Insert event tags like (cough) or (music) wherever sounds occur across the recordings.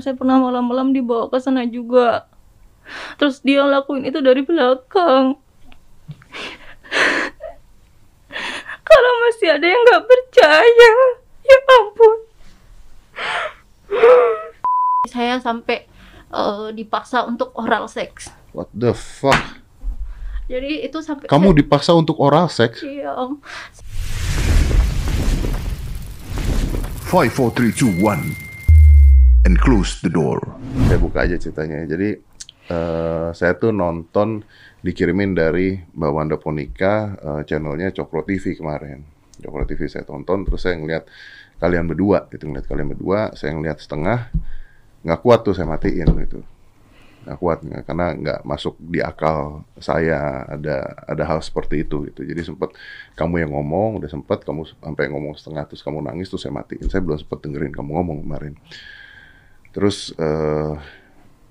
Saya pernah malam-malam dibawa ke sana juga. Terus dia lakuin itu dari belakang. Kalau masih ada yang nggak percaya, ya ampun. Saya sampai eh, dipaksa untuk oral seks. What the fuck? Jadi itu sampai Kamu saya- dipaksa untuk oral seks? Iya om. 5, 4, 3, 2, 1. Close the door. Saya buka aja ceritanya. Jadi eh, saya tuh nonton dikirimin dari Mbak Wanda Ponika eh, channelnya Cokro TV kemarin. Cokro TV saya tonton terus saya ngeliat kalian berdua gitu ngeliat kalian berdua saya ngeliat setengah nggak kuat tuh saya matiin gitu nggak kuat karena nggak masuk di akal saya ada ada hal seperti itu gitu jadi sempat kamu yang ngomong udah sempat kamu sampai ngomong setengah terus kamu nangis terus saya matiin saya belum sempat dengerin kamu ngomong kemarin terus eh,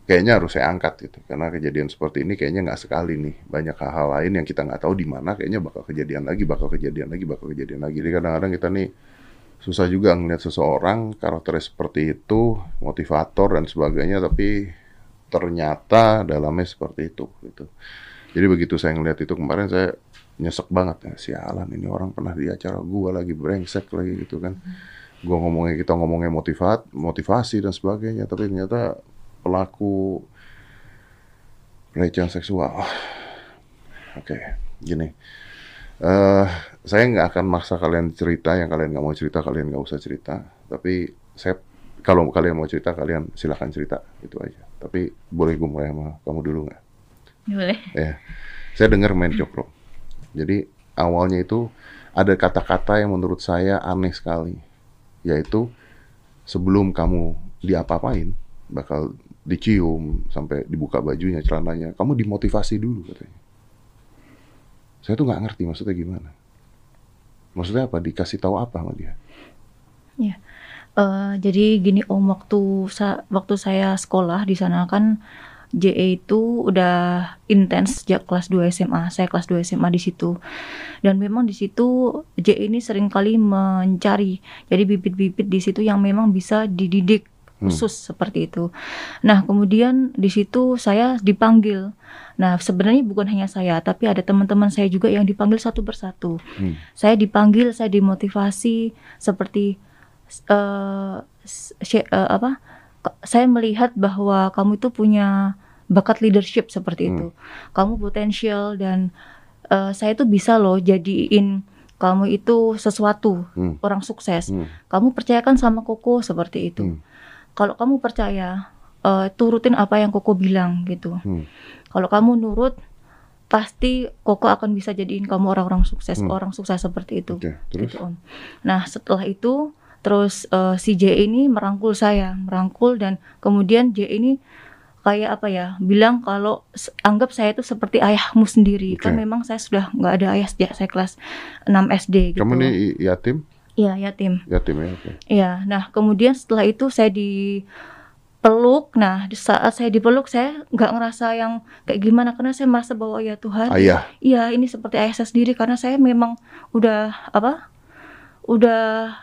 kayaknya harus saya angkat gitu. Karena kejadian seperti ini kayaknya nggak sekali nih. Banyak hal-hal lain yang kita nggak tahu di mana kayaknya bakal kejadian lagi bakal kejadian lagi bakal kejadian lagi. Jadi kadang-kadang kita nih susah juga ngeliat seseorang karakternya seperti itu motivator dan sebagainya tapi ternyata dalamnya seperti itu gitu. Jadi begitu saya ngeliat itu kemarin saya nyesek banget ya sialan ini orang pernah di acara gua lagi brengsek lagi gitu kan gua ngomongnya kita ngomongnya motivat motivasi dan sebagainya tapi ternyata pelaku pelecehan seksual. Oke gini. Eh saya nggak akan maksa kalian cerita yang kalian nggak mau cerita kalian nggak usah cerita. Tapi saya kalau kalian mau cerita kalian silahkan cerita itu aja. Tapi boleh gue mulai sama kamu dulu nggak? Boleh. ya. Saya dengar main cokro jadi awalnya itu ada kata-kata yang menurut saya aneh sekali yaitu sebelum kamu diapa-apain bakal dicium sampai dibuka bajunya celananya kamu dimotivasi dulu katanya. Saya tuh nggak ngerti maksudnya gimana. Maksudnya apa? Dikasih tahu apa sama dia? Ya. Eh, jadi gini Om waktu sa- waktu saya sekolah di sana kan JE itu udah intens sejak kelas 2 SMA. Saya kelas 2 SMA di situ. Dan memang di situ JE ini sering kali mencari jadi bibit-bibit di situ yang memang bisa dididik Hmm. khusus seperti itu. Nah, kemudian di situ saya dipanggil. Nah, sebenarnya bukan hanya saya, tapi ada teman-teman saya juga yang dipanggil satu persatu Hmm. saya dipanggil, saya dimotivasi seperti sy- eh, apa? Saya melihat bahwa kamu itu punya bakat leadership seperti itu. Kamu potensial dan eh, saya itu bisa loh jadiin kamu itu sesuatu Hmm. orang sukses. Hmm. Kamu percayakan sama Koko seperti itu. Hmm. Kalau kamu percaya, eh, turutin apa yang Koko bilang gitu. Hmm. Kalau kamu nurut, pasti Koko akan bisa jadiin kamu orang-orang sukses, Hmm. orang sukses seperti itu. Oke, terus Gitu, Om. Nah, setelah itu terus eh, si J ini merangkul saya, merangkul dan kemudian J ini kayak apa ya, bilang kalau anggap saya itu seperti ayahmu sendiri. Oke. Kan memang saya sudah nggak ada ayah sejak saya kelas 6 SD gitu. kamu nih i- yatim Iya, yatim. yatim ya oke Iya, nah kemudian setelah itu saya dipeluk. Nah, di saat saya dipeluk saya nggak ngerasa yang kayak gimana karena saya merasa bahwa ya Tuhan, ayah iya ini seperti ayah saya sendiri karena saya memang udah apa? Udah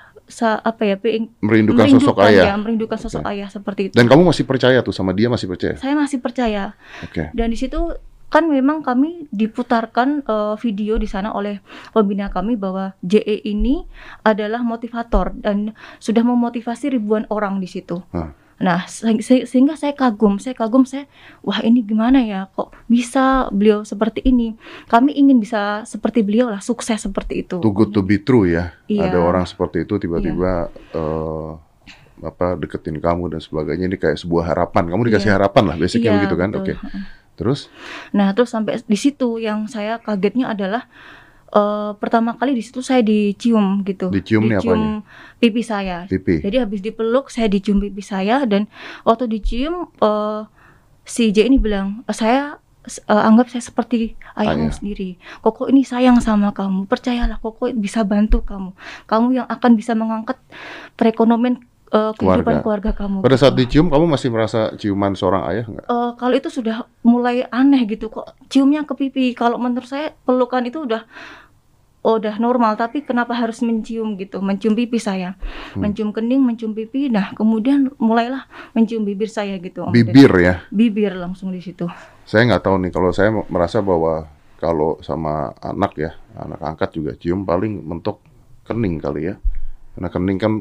apa ya? ping- merindukan sosok merindukan, ayah ya, merindukan sosok Oke. ayah seperti itu. dan kamu masih percaya tuh sama dia masih percaya Saya masih percaya oke dan di situ kan memang kami diputarkan eh, video di sana oleh pembina kami bahwa JE ini adalah motivator dan sudah memotivasi ribuan orang di situ. Hah. Nah, se- se- sehingga saya kagum, saya kagum saya wah ini gimana ya? Kok bisa beliau seperti ini. Kami ingin bisa seperti beliau lah, sukses seperti itu. too good to be true ya. Iya. ada orang seperti itu tiba-tiba eh, apa deketin kamu dan sebagainya. Ini kayak sebuah harapan. Kamu dikasih Iya. harapan lah basicnya Iya, begitu kan? oke. Terus? Nah, terus sampai di situ yang saya kagetnya adalah eh, pertama kali di situ saya dicium gitu. Dicium nih apanya? pipi saya. pipi Jadi habis dipeluk saya dicium pipi saya dan waktu dicium eh, si J ini bilang "Eh, saya eh, anggap saya seperti ayahmu Ayah. sendiri. Koko ini sayang sama kamu. Percayalah Koko bisa bantu kamu. Kamu yang akan bisa mengangkat perekonomian eh, kehidupan keluarga, kamu. pada saat gitu. dicium kamu masih merasa ciuman seorang ayah nggak Eh, kalau itu sudah mulai aneh gitu kok ciumnya ke pipi. Kalau menurut saya pelukan itu udah oh, udah normal tapi kenapa harus mencium gitu mencium pipi saya Hmm. mencium kening mencium pipi nah kemudian mulailah mencium bibir saya gitu Om. Bibir ya. bibir langsung di situ Saya nggak tahu nih kalau saya merasa bahwa kalau sama anak ya, anak angkat juga cium paling mentok kening kali ya. Karena kening kan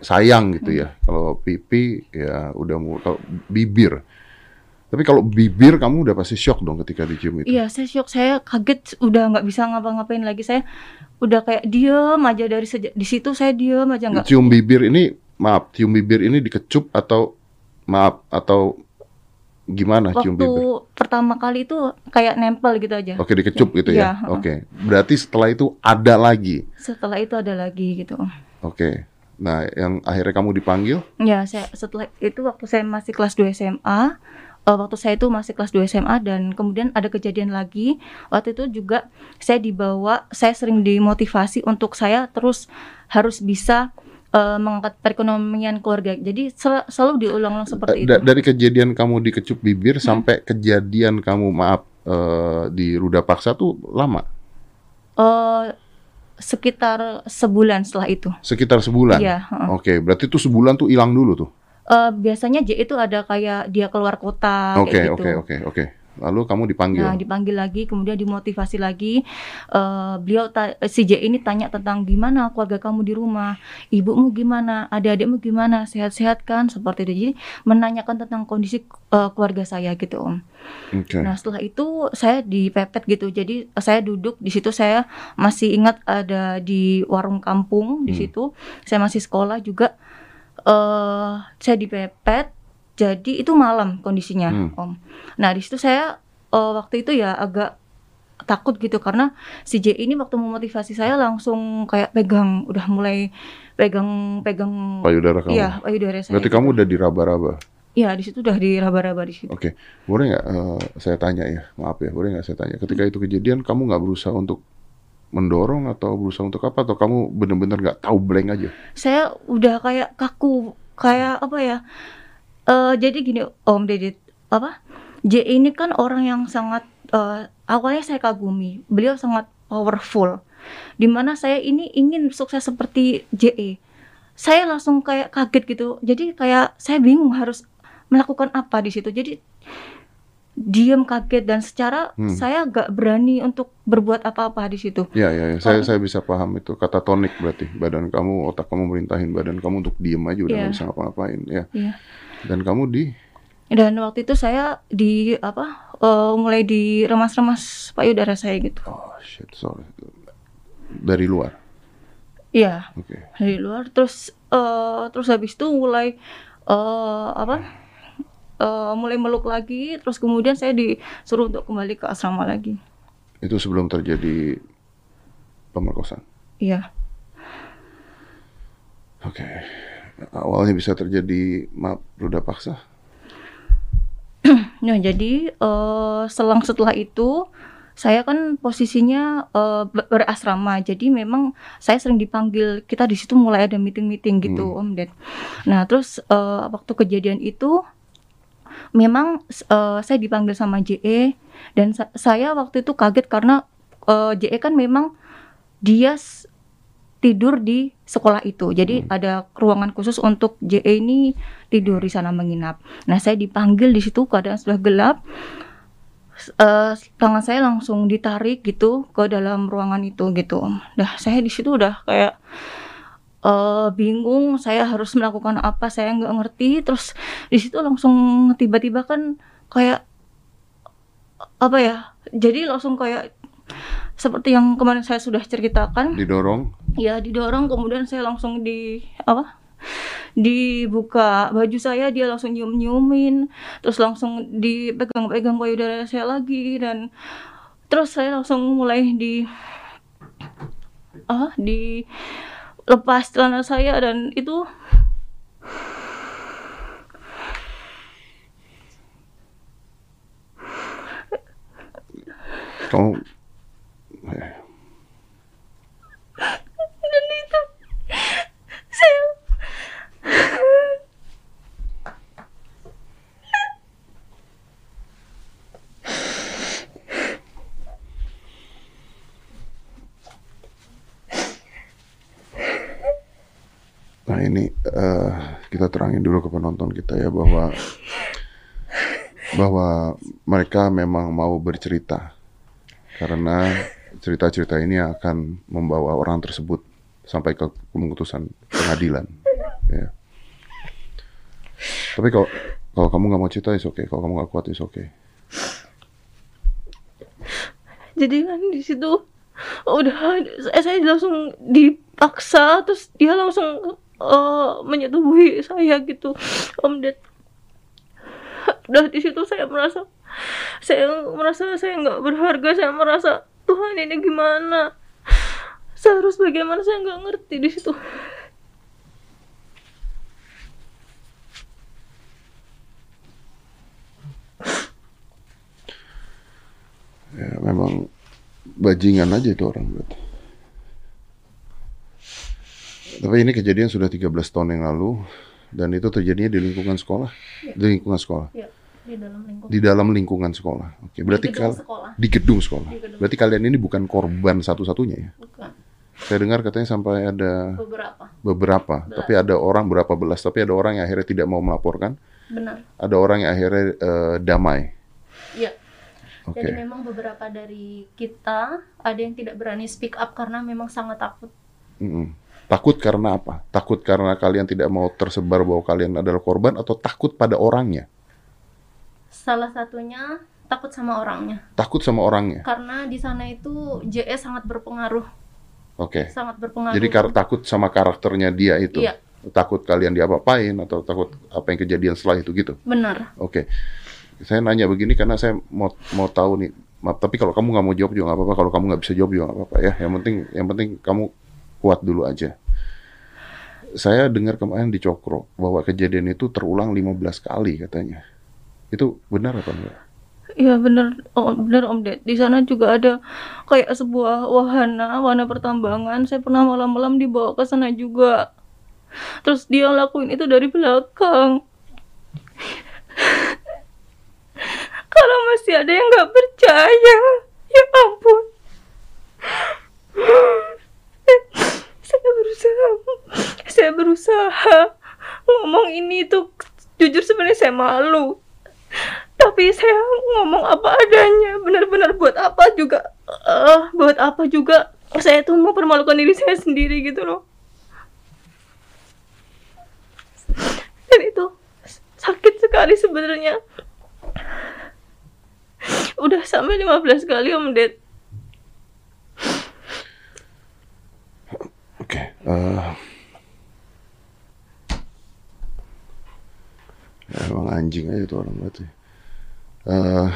sayang gitu ya. Kalau pipi ya udah mau kalau bibir. Tapi kalau bibir kamu udah pasti shock dong ketika dicium itu. iya saya shock saya kaget udah nggak bisa ngapa-ngapain lagi saya udah kayak diem aja dari sejak di situ saya diem aja nggak Cium bibir ini maaf, cium bibir ini dikecup atau maaf atau gimana cium waktu bibir? pertama kali itu kayak nempel gitu aja Oke, dikecup gitu ya. Heeh. Oke. Berarti setelah itu ada lagi. setelah itu ada lagi gitu Oke. Nah, yang akhirnya kamu dipanggil? Ya, saya setelah itu waktu saya masih kelas 2 SMA, eh, waktu saya itu masih kelas 2 SMA dan kemudian ada kejadian lagi. Waktu itu juga saya dibawa, saya sering dimotivasi untuk saya terus harus bisa eh, mengangkat perekonomian keluarga. Jadi sel- selalu diulang-ulang seperti itu. Da- dari kejadian kamu dikecup bibir sampai kejadian kamu maaf eh, di ruda paksa tuh lama, Eh, sekitar sebulan setelah itu. sekitar sebulan. Iya, heeh. Oke, berarti tuh sebulan tuh hilang dulu tuh. Eh, biasanya J itu ada kayak dia keluar kota Oke, kayak oke, gitu. oke, oke. Lalu kamu dipanggil. Nah, dipanggil lagi, kemudian dimotivasi lagi. Eh, beliau ta- si J ini tanya tentang gimana keluarga kamu di rumah, ibumu gimana, adik-adikmu gimana, sehat-sehat kan, seperti itu. Jadi menanyakan tentang kondisi eh, keluarga saya gitu, Om. Oke. Nah, setelah itu saya dipepet gitu. Jadi eh, saya duduk di situ saya masih ingat ada di warung kampung di Hmm. situ. Saya masih sekolah juga eh saya dipepet. Jadi itu malam kondisinya, Hmm. Om. Nah, di situ saya eh, waktu itu ya agak takut gitu karena si J ini waktu memotivasi saya langsung kayak pegang udah mulai pegang pegang Payudara kamu. Iya, payudara saya. Berarti gitu. kamu udah diraba-raba. Iya, di situ udah diraba-raba di situ. Oke, boleh nggak eh, saya tanya ya? Maaf ya, boleh nggak saya tanya? Ketika itu kejadian, kamu nggak berusaha untuk mendorong atau berusaha untuk apa? Atau kamu bener-bener nggak tahu blank aja? saya udah kayak kaku kayak apa ya eh jadi gini Om Dedit apa J ini kan orang yang sangat eh, awalnya saya kagumi beliau sangat powerful di mana saya ini ingin sukses seperti JE saya langsung kayak kaget gitu jadi kayak saya bingung harus melakukan apa di situ jadi diam kaget dan secara Hmm. saya gak berani untuk berbuat apa-apa di situ Ya, ya, ya. Saya Oh. saya bisa paham itu kata tonik berarti badan kamu, otak kamu merintahin badan kamu untuk diem aja udah nggak Iya. bisa ngapa-ngapain ya. Iya. Dan kamu di Dan waktu itu saya di apa eh, mulai diremas-remas payudara saya gitu. oh shit sorry dari luar. Iya, Oke. dari luar terus eh terus habis itu mulai eh apa? eh, mulai meluk lagi terus kemudian saya disuruh untuk kembali ke asrama lagi. Itu sebelum terjadi pemerkosaan. Iya. Oke. Awalnya bisa terjadi maaf ruda paksa. (clears throat) Nah, jadi eh, selang setelah itu saya kan posisinya ber- berasrama, jadi memang saya sering dipanggil. Kita di situ mulai ada meeting-meeting gitu, Om Ded. Nah, terus eh, waktu kejadian itu memang eh, saya dipanggil sama JE dan sa- saya waktu itu kaget karena eh, JE kan memang dia tidur di sekolah itu. Jadi ada ruangan khusus untuk JE ini tidur di sana menginap. Nah, saya dipanggil di situ keadaan sudah gelap. Eh, tangan saya langsung ditarik gitu ke dalam ruangan itu gitu. Dah saya di situ udah kayak eh, bingung. Saya harus melakukan apa? Saya nggak ngerti. Terus di situ langsung tiba-tiba kan kayak apa ya? Jadi langsung kayak seperti yang kemarin saya sudah ceritakan. Didorong. ya didorong. Kemudian saya langsung di apa dibuka baju saya. Dia langsung nyium nyiumin terus langsung dipegang-pegang payudara saya lagi. Dan terus saya langsung mulai di ah di lepas celana saya. Dan itu Kamu Iya. Nah ini uh, kita terangin dulu ke penonton kita ya bahwa bahwa mereka memang mau bercerita. Karena cerita-cerita ini akan membawa orang tersebut sampai ke keputusan pengadilan. (laughs) Ya. Tapi kalau kalau kamu nggak mau cerita, is oke. Kalau kamu nggak kuat, is oke. jadi kan di situ udah saya, saya langsung dipaksa terus dia langsung eh, menyetubuhi saya gitu om ded udah di situ saya merasa saya merasa saya nggak berharga saya merasa Tuhan ini gimana? Saya harus bagaimana saya nggak ngerti di situ. Ya, memang bajingan aja itu orang berarti. Tapi ini kejadian sudah 13 tahun yang lalu dan itu terjadinya di lingkungan sekolah, di lingkungan sekolah, ya di dalam lingkungan di dalam lingkungan sekolah. Oke, berarti gedung kal- sekolah. di gedung sekolah. Di gedung. Berarti kalian ini bukan korban satu-satunya ya? bukan Saya dengar katanya sampai ada beberapa beberapa, tapi ada orang berapa belas, tapi ada orang yang akhirnya tidak mau melaporkan, benar ada orang yang akhirnya eh, damai. ya Oke. Jadi memang beberapa dari kita ada yang tidak berani speak up karena memang sangat takut. Mm-mm. Takut karena apa? Takut karena kalian tidak mau tersebar bahwa kalian adalah korban atau takut pada orangnya? Salah satunya takut sama orangnya. Takut sama orangnya. Karena di sana itu JE sangat berpengaruh, Oke. sangat berpengaruh. Jadi kar- takut sama karakternya dia itu. Iya. Takut kalian diapa-apain atau takut apa yang kejadian setelah itu gitu. benar. Oke. Saya nanya begini karena saya mau mau tahu nih. Maaf, tapi kalau kamu nggak mau jawab juga nggak apa-apa. Kalau kamu nggak bisa jawab juga nggak apa-apa ya. Yang penting yang penting kamu kuat dulu aja. Saya dengar kemarin di Cokro bahwa kejadian itu terulang 15 kali katanya. Itu benar apa enggak? Iya benar, oh, benar Om Ded. Di sana juga ada kayak sebuah wahana, wahana pertambangan. Saya pernah malam-malam dibawa ke sana juga. Terus dia lakuin itu dari belakang. (laughs) Kalau masih ada yang nggak percaya, ya ampun. (laughs) Saya berusaha, saya berusaha ngomong ini tuh jujur sebenarnya saya malu tapi saya ngomong apa adanya benar-benar buat apa juga eh buat apa juga saya tuh mau permalukan diri saya sendiri gitu loh dan itu sakit sekali sebenarnya udah sampai 15 kali om Ded Oke. eh, ya, emang anjing aja tuh orang berarti. Eh,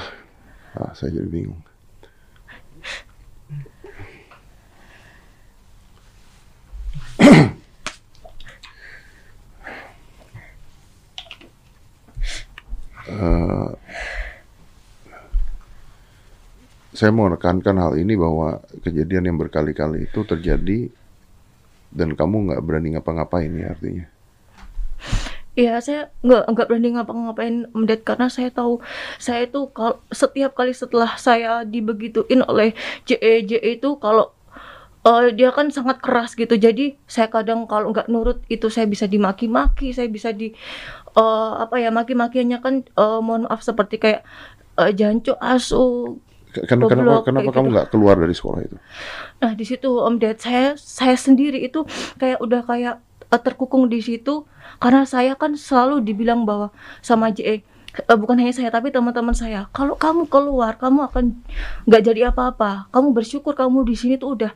ah, saya jadi bingung. Eh, saya mau menekankan hal ini bahwa kejadian yang berkali-kali itu terjadi dan kamu nggak berani ngapa-ngapain ya artinya. Iya, saya nggak nggak berani ngapa-ngapain Ded karena saya tahu saya itu kalau setiap kali setelah saya dibegituin oleh JE JE itu kalau eh, dia kan sangat keras gitu. Jadi saya kadang kalau nggak nurut itu saya bisa dimaki-maki, saya bisa di eh, apa ya maki-makiannya kan eh, mohon maaf seperti kayak eh, jancu asu. K- Kenapa, kenapa, kamu gitu. nggak keluar dari sekolah itu? Nah di situ Om Ded saya saya sendiri itu kayak udah kayak terkukung di situ karena saya kan selalu dibilang bahwa sama JE eh, bukan hanya saya tapi teman-teman saya kalau kamu keluar kamu akan nggak jadi apa-apa. Kamu bersyukur kamu di sini tuh udah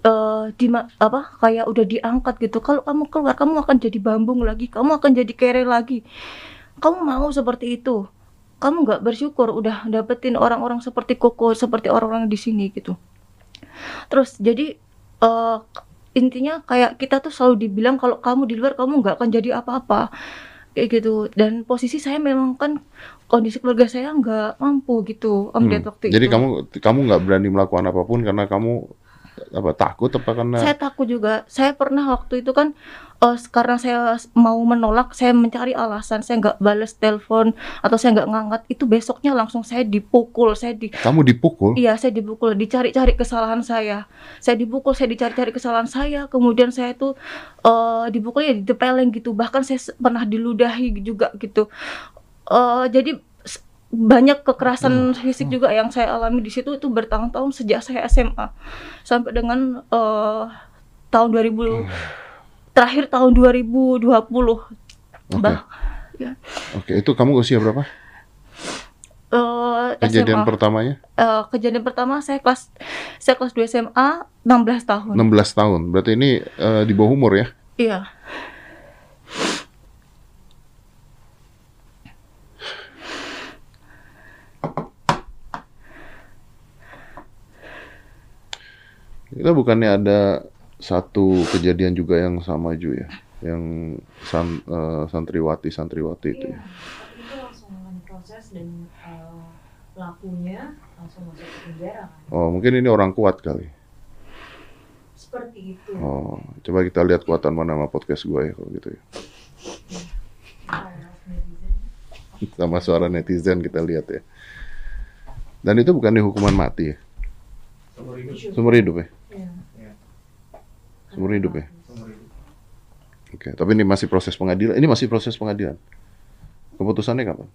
eh di apa kayak udah diangkat gitu. Kalau kamu keluar kamu akan jadi bambung lagi kamu akan jadi kere lagi. Kamu mau seperti itu? Kamu nggak bersyukur udah dapetin orang-orang seperti Koko seperti orang-orang di sini gitu. Terus jadi eh, intinya kayak kita tuh selalu dibilang kalau kamu di luar kamu nggak akan jadi apa-apa. Kayak gitu. Dan posisi saya memang kan kondisi keluarga saya nggak mampu gitu om Hmm. Waktu Jadi itu. kamu kamu nggak berani melakukan apa pun karena kamu apa takut apa karena Saya takut juga. Saya pernah waktu itu kan eh karena saya mau menolak, saya mencari alasan, saya nggak balas telepon atau saya nggak ngangkat, itu besoknya langsung saya dipukul, saya di kamu dipukul? Iya, saya dipukul, dicari-cari kesalahan saya. Saya dipukul, saya dicari-cari kesalahan saya. Kemudian saya itu eh dipukul ya ditepeleng gitu. Bahkan saya pernah diludahi juga gitu. eh jadi banyak kekerasan fisik juga yang saya alami di situ itu bertahun-tahun sejak saya SMA sampai dengan eh tahun 2000 terakhir tahun 2020. Bah, ya. Oke, itu kamu usia berapa? eh, Kejadian SMA. pertamanya? Eh, kejadian pertama saya kelas saya kelas 2 SMA 16 tahun. 16 tahun. Berarti ini eh, di bawah umur ya? Iya. Kita bukannya ada satu kejadian juga yang sama Ju ya, yang san, eh, santriwati santriwati itu ya. itu langsung akan proses dan eh, pelakunya langsung masuk ke penjara kan Oh mungkin ini orang kuat kali. seperti itu Oh coba kita lihat kuatan mana sama podcast gue ya kalau gitu ya. Netizen. Sama suara netizen kita lihat ya. Dan itu bukan hukuman mati ya, seumur hidup ya, Iya. Seumur hidup ya. Oke, tapi ini masih proses pengadilan. Ini masih proses pengadilan. Keputusannya kapan?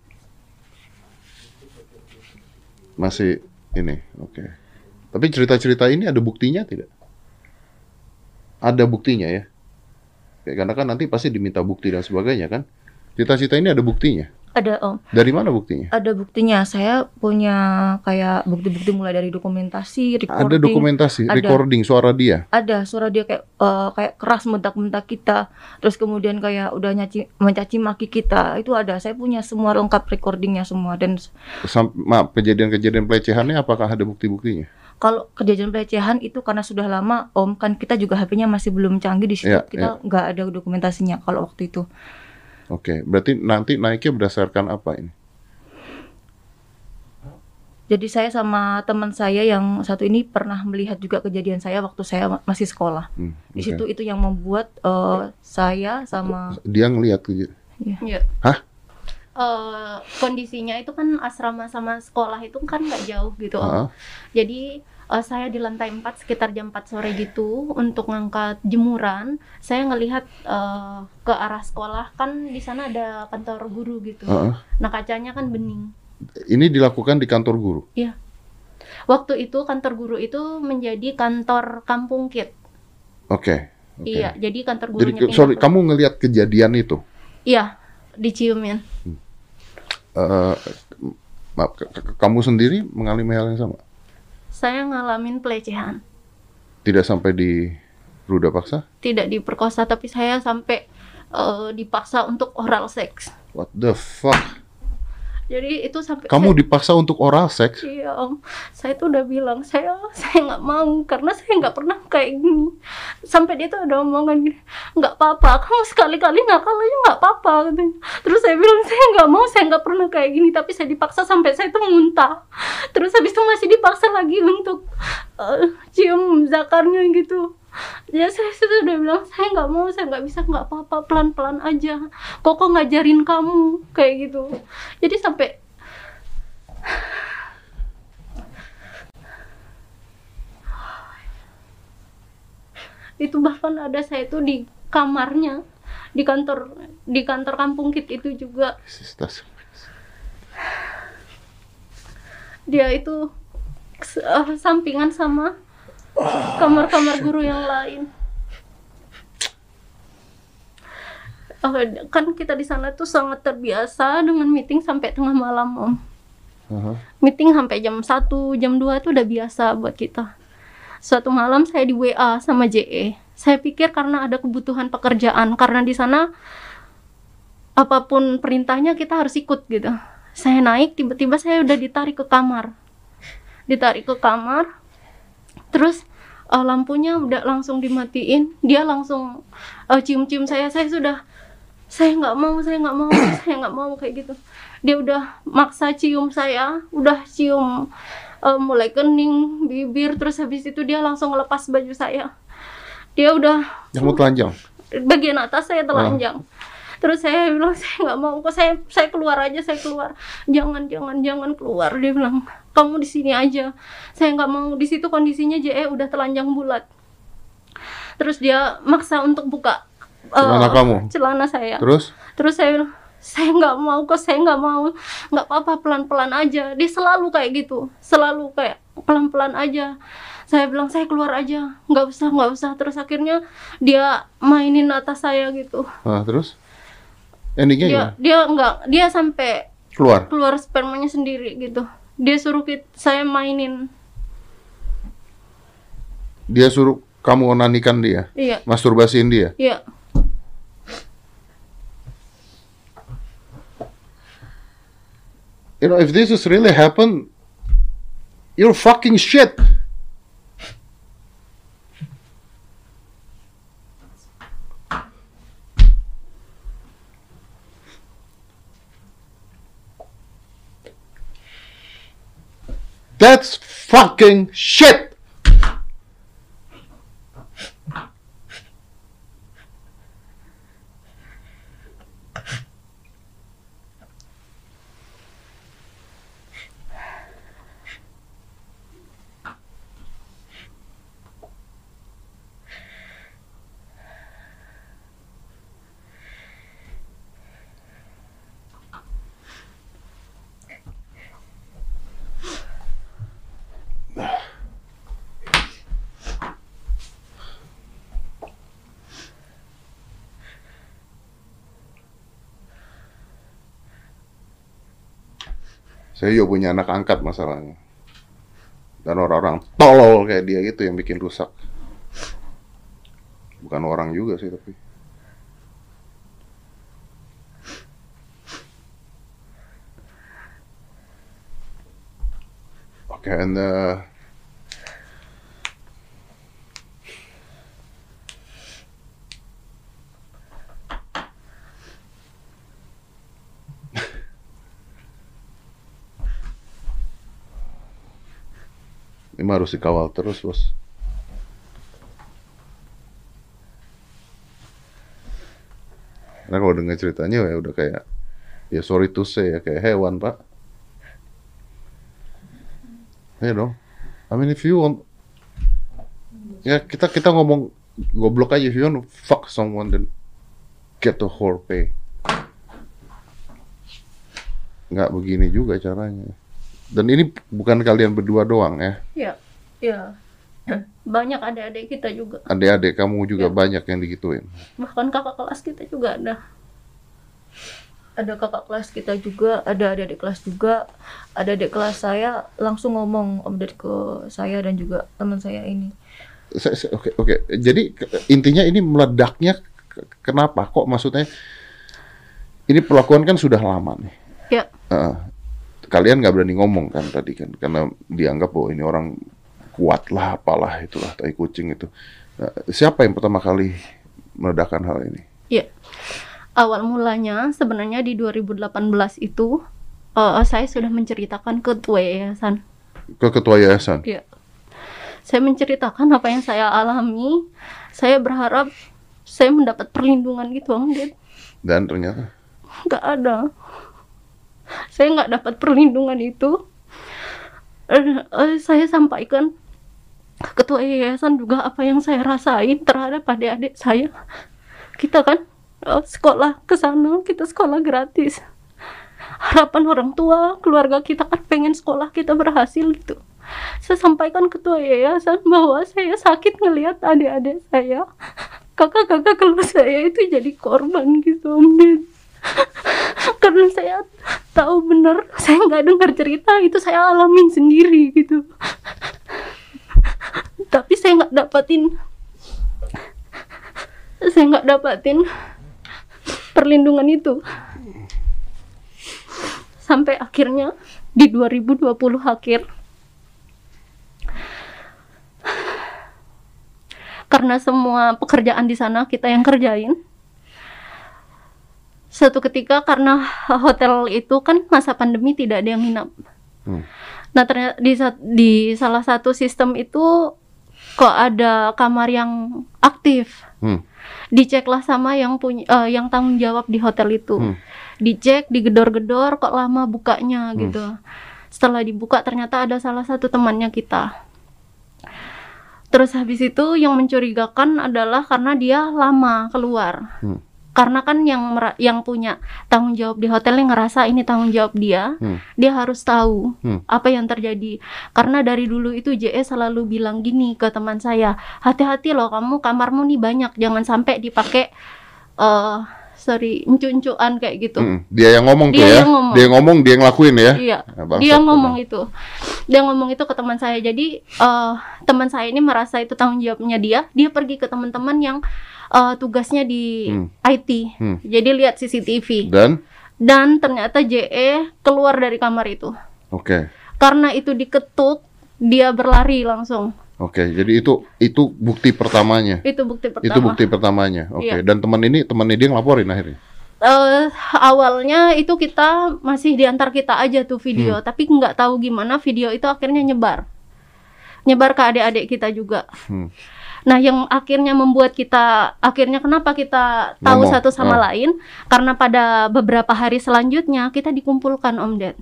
Masih ini, oke. Tapi cerita-cerita ini ada buktinya tidak? Ada buktinya ya. Karena kan nanti pasti diminta bukti dan sebagainya kan. Cerita-cerita ini ada buktinya. Ada Om, Dari mana buktinya? ada buktinya. Saya punya kayak bukti-bukti mulai dari dokumentasi, recording. Ada dokumentasi, Ada. recording suara dia. Ada suara dia kayak eh, kayak keras mentak-mentak kita. Terus kemudian kayak udah nyaci mencaci maki kita. Itu ada. Saya punya semua lengkap recordingnya semua dan Sam- maaf, kejadian-kejadian pelecehannya apakah ada bukti-buktinya? kalau kejadian pelecehan itu karena sudah lama Om kan kita juga HP-nya masih belum canggih di situ. Iya, kita nggak ada dokumentasinya kalau waktu itu. Oke, berarti nanti naiknya berdasarkan apa ini? Jadi saya sama teman saya yang satu ini pernah melihat juga kejadian saya waktu saya ma- masih sekolah. Hmm, Di oke. situ itu yang membuat eh, saya sama Dia ngelihat kejadian. Iya. Hah? Eh, kondisinya itu kan asrama sama sekolah itu kan nggak jauh gitu Om. Ah, Jadi eh, saya di lantai 4 sekitar jam 4 sore gitu untuk ngangkat jemuran. Saya ngelihat eh, ke arah sekolah kan di sana ada kantor guru gitu. ah, ah. Nah kacanya kan bening. Ini dilakukan di kantor guru. Waktu itu kantor guru itu menjadi kantor kampung kit. Oke. oke. Iya, jadi kantor Jadi ke- pindah sorry, ke- kamu ngelihat kejadian itu. Iya, diciumin. Eh, maaf, ke- ke- kamu sendiri mengalami hal yang sama? Saya ngalamin pelecehan. Tidak sampai di ruda paksa? Tidak diperkosa tapi saya sampai eh, dipaksa untuk oral seks. What the fuck? Jadi itu sampai Kamu saya- dipaksa untuk oral seks? Iya om, saya tuh udah bilang saya saya nggak mau karena saya nggak pernah kayak gini. Sampai dia tuh ada omongan gini, nggak apa-apa, kamu sekali-kali nakal aja nggak apa-apa katanya. Terus saya bilang saya nggak mau, saya nggak pernah kayak gini, tapi saya dipaksa sampai saya tuh muntah. Terus habis itu masih dipaksa lagi untuk eh, cium zakarnya gitu. Ya saya sudah udah bilang saya nggak mau, saya nggak bisa nggak apa-apa, pelan-pelan aja. Koko ngajarin kamu kayak gitu. Jadi sampai itu bahkan ada saya tuh di kamarnya di kantor di kantor kampung kit itu juga dia itu eh, sampingan sama kamar-kamar guru yang lain kan kita di sana tuh sangat terbiasa dengan meeting sampai tengah malam om Aha. meeting sampai jam 1, jam 2 itu udah biasa buat kita. Suatu malam saya di WA sama JE. Saya pikir karena ada kebutuhan pekerjaan, karena di sana apa pun perintahnya kita harus ikut gitu. Saya naik, tiba-tiba saya udah ditarik ke kamar. Ditarik ke kamar, terus eh, lampunya udah langsung dimatiin. Dia langsung eh, cium-cium saya. Saya sudah saya nggak mau saya nggak mau (coughs) saya nggak mau kayak gitu dia udah maksa cium saya udah cium eh, mulai kening bibir terus habis itu dia langsung lepas baju saya dia udah Kamu telanjang. bagian atas saya telanjang terus saya bilang (laughs) saya nggak mau kok saya saya keluar aja saya keluar. Jangan jangan jangan keluar dia bilang. Kamu di sini aja. Saya nggak mau di situ kondisinya JE udah telanjang bulat. Terus dia maksa untuk buka eh, Celana kamu? celana saya. Terus? Terus saya bilang saya nggak mau kok saya nggak mau. Nggak apa-apa pelan-pelan aja. Dia selalu kayak gitu selalu kayak pelan-pelan aja. Saya bilang saya keluar aja. Nggak usah nggak usah. Terus akhirnya dia mainin atas saya gitu. Nah, terus endingnya dia gimana? dia nggak dia sampai Keluar. keluar spermanya sendiri gitu dia suruh kit- saya mainin Dia suruh kamu onanikan dia, iya masturbasiin dia. iya You know, if this is really happen, you're fucking shit. That's fucking shit. Saya juga punya anak angkat masalahnya. Dan orang-orang tolol kayak dia gitu yang bikin rusak. Bukan orang juga sih tapi. Oke, and uh, harus dikawal terus, bos. Karena kalau dengar ceritanya ya udah kayak ya sorry to say ya kayak hewan pak. Ya dong. I mean if you want ya kita kita ngomong goblok aja if you want fuck someone then get the whole pay. Nggak begini juga caranya. Dan ini bukan kalian berdua doang ya. iya iya (clears throat) banyak adik-adik kita juga Adik-adik kamu juga Ya. banyak yang digituin. bahkan kakak kelas kita juga ada ada kakak kelas kita juga ada adik-adik kelas juga ada adik kelas saya langsung ngomong update ke saya dan juga teman saya ini Oke oke. Jadi intinya ini meledaknya ke- kenapa? Kok maksudnya ini perlakuan kan sudah lama nih. ya Eh, kalian nggak berani ngomong kan tadi kan karena dianggap bahwa ini orang kuat lah apalah itulah tai kucing itu. Nah, siapa yang pertama kali meledakkan hal ini? ya awal mulanya sebenarnya di 2018 itu eh, saya sudah menceritakan ke ketua yayasan Ke ketua yayasan. ya saya menceritakan apa yang saya alami saya berharap saya mendapat perlindungan gitu Om Ded. Dan ternyata nggak ada saya nggak dapat perlindungan itu Eh, eh, saya sampaikan ketua yayasan juga apa yang saya rasain terhadap adik-adik saya. Kita kan eh, sekolah ke sana kita sekolah gratis. Harapan orang tua keluarga kita kan pengen sekolah kita berhasil gitu. Saya sampaikan ke ketua yayasan bahwa saya sakit ngelihat adik-adik saya. Kakak-kakak kelas saya itu jadi korban gitu om Ded (laughs) karena saya tahu benar saya nggak dengar cerita itu saya alamin sendiri gitu tapi saya nggak dapatin saya nggak dapatin perlindungan itu sampai akhirnya di 2020 akhir karena semua pekerjaan di sana kita yang kerjain suatu ketika karena hotel itu kan masa pandemi tidak ada yang nginap. Hmm. Nah ternyata di di salah satu sistem itu kok ada kamar yang aktif. Hmm. Diceklah sama yang punya eh, yang tanggung jawab di hotel itu. Hmm. Dicek, digedor-gedor kok lama bukanya Hmm. gitu. Setelah dibuka ternyata ada salah satu temannya kita. Terus habis itu yang mencurigakan adalah karena dia lama keluar. Hmm. Karena kan yang yang punya tanggung jawab di hotelnya ngerasa ini tanggung jawab dia, Hmm. dia harus tahu Hmm. apa yang terjadi. Karena dari dulu itu JE selalu bilang gini ke teman saya, hati-hati loh kamu kamarmu nih banyak, jangan sampai dipakai eh sorry encu-encuan kayak gitu. Mm, Dia yang ngomong tuh Dia ya. yang ngomong. Dia ngomong, dia yang ngelakuin ya. Iya, Nah, dia ngomong itu. Dia ngomong itu ke teman saya. Jadi eh, teman saya ini merasa itu tanggung jawabnya dia. Dia pergi ke teman-teman yang eh, tugasnya di Hmm. IT. Hmm. Jadi lihat CCTV. Dan Dan ternyata JE keluar dari kamar itu. oke. Karena itu diketuk, dia berlari langsung. Oke, jadi itu itu bukti pertamanya. Itu bukti pertama. Itu bukti pertamanya. Oke. Iya. Dan teman ini teman ini dia ngelaporin akhirnya. Eh, awalnya itu kita masih diantar kita aja tuh video, tapi nggak tahu gimana video itu akhirnya nyebar, nyebar ke adik-adik kita juga. Hmm. Nah, yang akhirnya membuat kita akhirnya kenapa kita tahu Ngomong, satu sama oh. lain karena pada beberapa hari selanjutnya kita dikumpulkan Om Ded.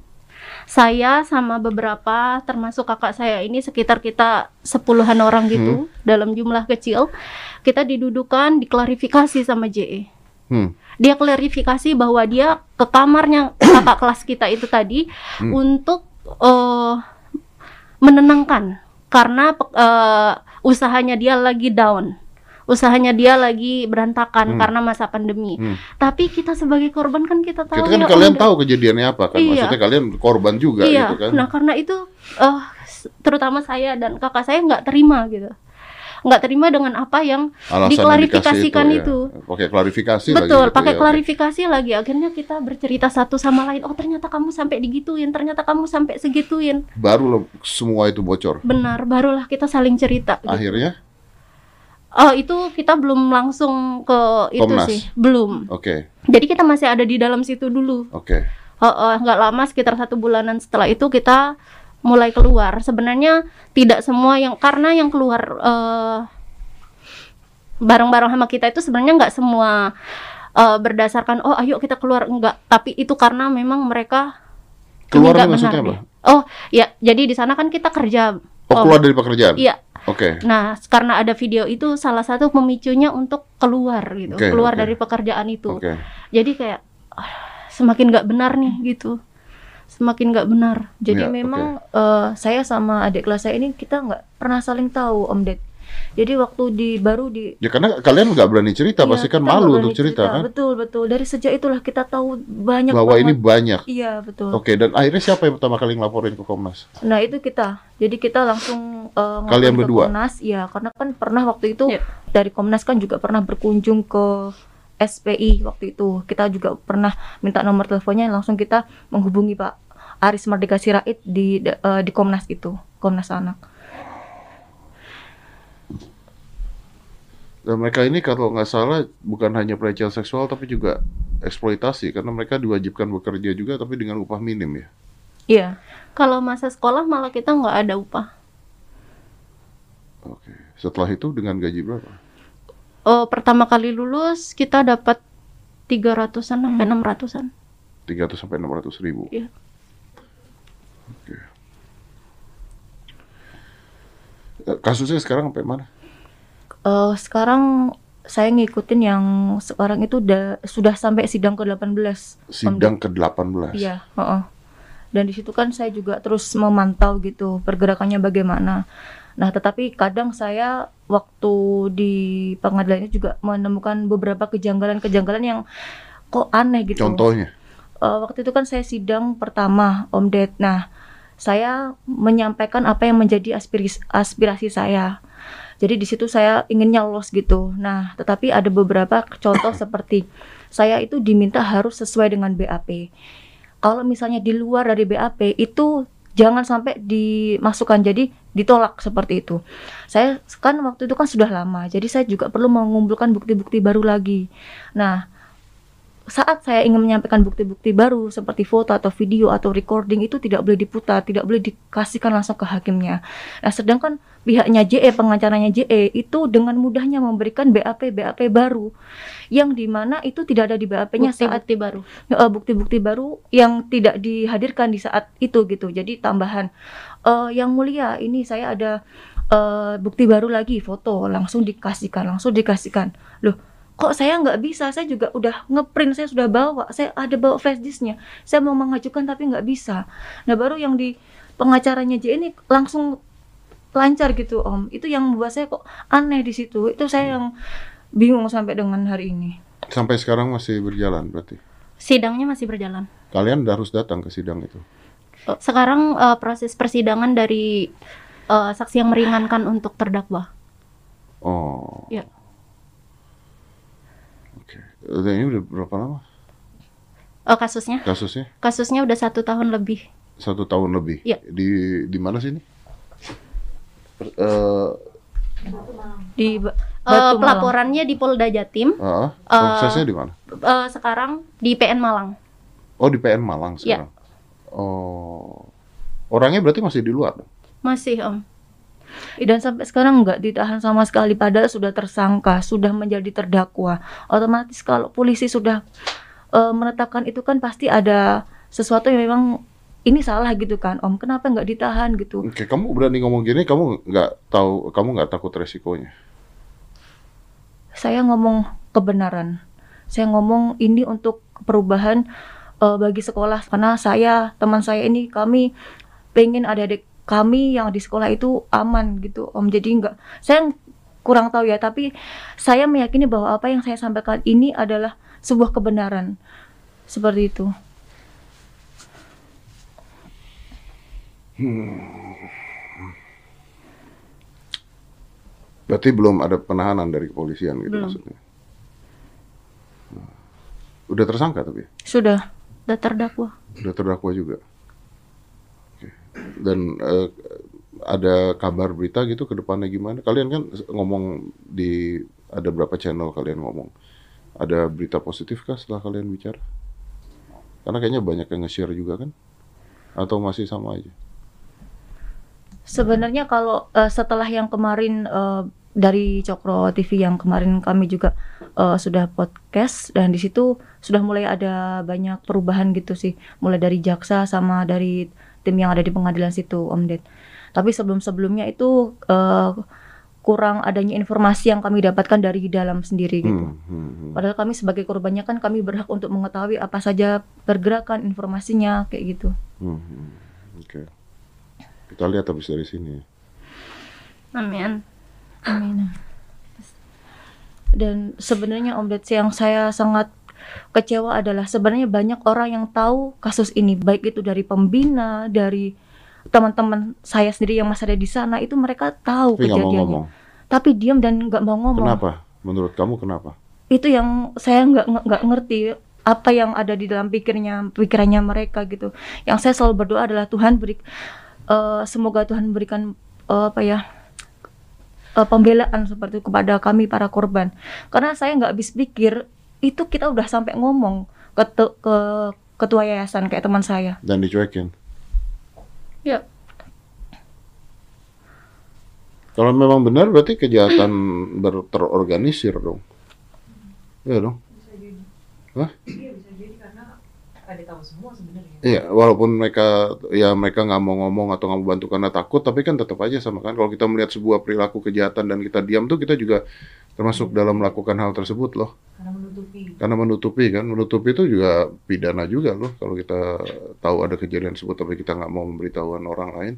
Saya sama beberapa termasuk kakak saya ini sekitar kita sepuluhan orang gitu dalam jumlah kecil. Kita didudukan, diklarifikasi sama JE Hmm. dia klarifikasi bahwa dia ke kamarnya (clears throat) kakak kelas kita itu tadi Hmm. untuk eh, menenangkan karena eh, usahanya dia lagi down usahanya dia lagi berantakan Hmm. karena masa pandemi Hmm. tapi kita sebagai korban kan kita tahu Kita kan ya, kalian tahu kejadiannya apa kan? Iya. Maksudnya kalian korban juga iya gitu kan? nah karena itu s- terutama saya dan kakak saya nggak terima gitu nggak terima dengan apa yang Alasan diklarifikasikan dikasih itu. ya. Pakai klarifikasi Betul, lagi gitu pakai ya. klarifikasi lagi. Akhirnya kita bercerita satu sama lain. Oh, ternyata kamu sampai digituin, ternyata kamu sampai segituin. Baru loh semua itu bocor. Benar, barulah kita saling cerita. gitu. Akhirnya, Oh, itu kita belum langsung ke itu Komnas. sih, belum. oke, Jadi kita masih ada di dalam situ dulu. oke. Oh, oh, nggak lama sekitar satu bulanan setelah itu kita mulai keluar. Sebenarnya tidak semua yang karena yang keluar eh, bareng-bareng sama kita itu sebenarnya nggak semua eh, berdasarkan oh ayo kita keluar enggak. Tapi itu karena memang mereka Keluar maksudnya benar apa? Oh ya, jadi di sana kan kita kerja. Oh, keluar dari pekerjaan? Iya. Oke. Nah, karena ada video itu salah satu pemicunya untuk keluar gitu, Oke, keluar oke. dari pekerjaan itu. Oke. Jadi kayak ah, semakin nggak benar nih gitu, semakin nggak benar. Jadi Ya, memang eh, saya sama adik kelas saya ini kita nggak pernah saling tahu Om Ded. Jadi waktu di baru di Ya karena kalian nggak berani cerita, Iya, pasti kan malu untuk cerita, kan? Betul betul. Dari sejak itulah kita tahu banyak Bahwa ini banyak. Iya betul. Oke, dan akhirnya siapa yang pertama kali ngelaporin ke Komnas? Nah itu kita. Jadi kita langsung eh, ngelaporin Kalian ke berdua? Komnas. Iya karena kan pernah waktu itu Iya. dari Komnas kan juga pernah berkunjung ke SPI waktu itu. Kita juga pernah minta nomor teleponnya langsung kita menghubungi Pak Aris Merdeka Sirait di eh, di Komnas itu, Komnas Anak. Dan mereka ini kalau nggak salah bukan hanya pelecehan seksual tapi juga eksploitasi karena mereka diwajibkan bekerja juga tapi dengan upah minim ya. Iya. Kalau masa sekolah malah kita nggak ada upah. Oke. Setelah itu dengan gaji berapa? Oh, pertama kali lulus kita dapat 300-an sampai 600-an. 300 sampai 600 ribu. Iya. Oke. Eh, Kasusnya sekarang sampai mana? Eh, sekarang saya ngikutin yang sekarang itu udah sudah sampai sidang ke-18. Sidang ke-18. Iya, heeh. Dan di situ kan saya juga terus memantau gitu pergerakannya bagaimana. Nah, tetapi kadang saya waktu di pengadilan itu juga menemukan beberapa kejanggalan-kejanggalan yang kok aneh gitu. Contohnya? Eh, waktu itu kan saya sidang pertama Om Ded. Nah, saya menyampaikan apa yang menjadi aspirasi, aspirasi saya. Jadi di situ saya inginnya lolos gitu. Nah, tetapi ada beberapa contoh seperti saya itu diminta harus sesuai dengan BAP. Kalau misalnya di luar dari BAP itu jangan sampai dimasukkan jadi ditolak seperti itu. Saya kan waktu itu kan sudah lama, jadi saya juga perlu mengumpulkan bukti-bukti baru lagi. Nah, saat saya ingin menyampaikan bukti-bukti baru seperti foto atau video atau recording itu tidak boleh diputar, tidak boleh dikasihkan langsung ke hakimnya. Nah, sedangkan pihaknya JE, pengacaranya JE itu dengan mudahnya memberikan BAP BAP baru yang di mana itu tidak ada di BAP-nya saat bukti baru eh, bukti-bukti baru yang tidak dihadirkan di saat itu gitu. Jadi tambahan eh, yang mulia ini saya ada eh, bukti baru lagi foto langsung dikasihkan langsung dikasihkan. Loh kok saya nggak bisa? Saya juga udah ngeprint saya sudah bawa. Saya ada bawa flash disknya. Saya mau mengajukan tapi nggak bisa. Nah baru yang di pengacaranya J ini langsung lancar gitu om. Itu yang membuat saya kok aneh di situ. Itu saya yang bingung sampai dengan hari ini. Sampai sekarang masih berjalan berarti. sidangnya masih berjalan. Kalian harus datang ke sidang itu. sekarang eh, proses persidangan dari eh, saksi yang meringankan untuk terdakwa. Oh. Ya. Dan ini udah berapa lama Eh, kasusnya kasusnya? kasusnya udah satu tahun lebih Satu tahun lebih. Iya. Di di mana sih ini? Per- eh, di Ba- Batu Malang. pelaporannya di Polda Jatim ah, prosesnya di mana? eh, sekarang di PN Malang Oh di PN Malang Iya. sekarang. Oh. Orangnya berarti masih di luar. masih om dan sampai sekarang nggak ditahan sama sekali padahal sudah tersangka sudah menjadi terdakwa. Otomatis kalau polisi sudah eh, menetapkan itu kan pasti ada sesuatu yang memang ini salah gitu kan. Om kenapa nggak ditahan gitu? Oke, kamu berani ngomong gini, kamu nggak tahu, kamu nggak takut resikonya? saya ngomong kebenaran. Saya ngomong ini untuk perubahan eh, bagi sekolah. Karena saya teman saya ini kami pengen adik-adik kami yang di sekolah itu aman gitu om jadi nggak saya kurang tahu ya tapi saya meyakini bahwa apa yang saya sampaikan ini adalah sebuah kebenaran seperti itu Berarti belum ada penahanan dari kepolisian gitu Belum. maksudnya? Nah. Udah tersangka tapi? sudah udah terdakwa Udah terdakwa juga? Dan eh, ada kabar berita gitu ke depannya gimana? Kalian kan ngomong di, ada berapa channel kalian ngomong? Ada berita positif kah setelah kalian bicara? Karena kayaknya banyak yang nge-share juga kan? Atau masih sama aja? Sebenarnya kalau eh, setelah yang kemarin eh, dari Cokro TV yang kemarin kami juga eh, sudah podcast dan di situ sudah mulai ada banyak perubahan gitu sih, mulai dari jaksa sama dari tim yang ada di pengadilan situ, Om Ded. Tapi sebelum-sebelumnya itu eh, kurang adanya informasi yang kami dapatkan dari dalam sendiri gitu. Hmm, hmm, hmm. Padahal kami sebagai korbannya kan kami berhak untuk mengetahui apa saja pergerakan informasinya kayak gitu. Hmm, hmm. Oke. Kita lihat habis dari sini. amin Amin. Dan sebenarnya Om Ded yang saya sangat kecewa adalah sebenarnya banyak orang yang tahu kasus ini baik itu dari pembina, dari teman-teman saya sendiri yang masih ada di sana itu mereka tahu Tapi mau kejadiannya. ngomong. Tapi diam dan nggak mau ngomong. Kenapa? Menurut kamu kenapa? Itu yang saya nggak nggak- ngerti apa yang ada di dalam pikirnya pikirannya mereka gitu. Yang saya selalu berdoa adalah Tuhan beri eh, semoga Tuhan berikan eh, apa ya eh, pembelaan seperti itu kepada kami para korban. Karena saya nggak habis pikir itu kita udah sampai ngomong ke te- ke ketua yayasan kayak teman saya. Dan dicuekin. ya Kalau memang benar berarti kejahatan ber- terorganisir dong. Iya dong. Hah? iya bisa jadi karena ada tahu semua sebenarnya Iya, walaupun mereka ya mereka nggak mau ngomong atau nggak mau bantu karena takut, tapi kan tetap aja sama kan. Kalau kita melihat sebuah perilaku kejahatan dan kita diam tuh kita juga termasuk dalam melakukan hal tersebut loh. karena menutupi Karena menutupi kan, menutupi itu juga pidana juga loh. Kalau kita tahu ada kejadian tersebut tapi kita nggak mau memberitahuan orang lain.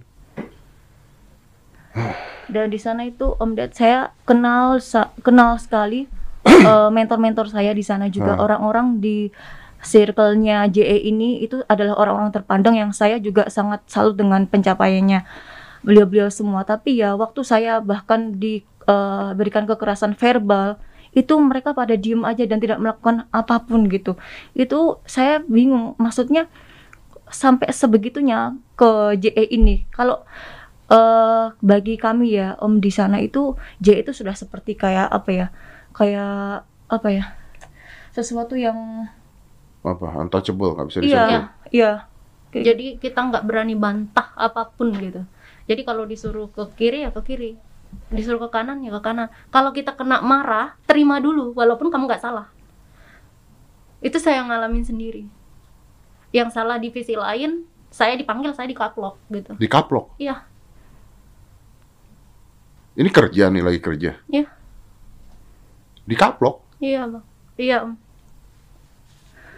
(sighs) Dan di sana itu Om Ded saya kenal kenal sekali (clears throat) eh, mentor-mentor saya di sana juga Ah. orang-orang di circle-nya JE ini itu adalah orang-orang terpandang yang saya juga sangat salut dengan pencapaiannya beliau-beliau semua. Tapi ya waktu saya bahkan diberikan kekerasan verbal itu mereka pada diem aja dan tidak melakukan apa pun gitu. Itu saya bingung maksudnya sampai sebegitunya ke JE ini. Kalau eh bagi kami ya Om di sana itu J itu sudah seperti kayak apa ya kayak apa ya sesuatu yang apa untouchable nggak bisa Iya, disentuh. iya. Jadi kita nggak berani bantah apa pun gitu. Jadi kalau disuruh ke kiri ya ke kiri, disuruh ke kanan ya ke kanan. Kalau kita kena marah, terima dulu walaupun kamu nggak salah. Itu saya ngalamin sendiri. Yang salah divisi lain, saya dipanggil, saya dikaplok gitu. Di kaplok. Iya, Ini kerja nih lagi kerja. Iya. Di kaplok. iya bang. Iya om.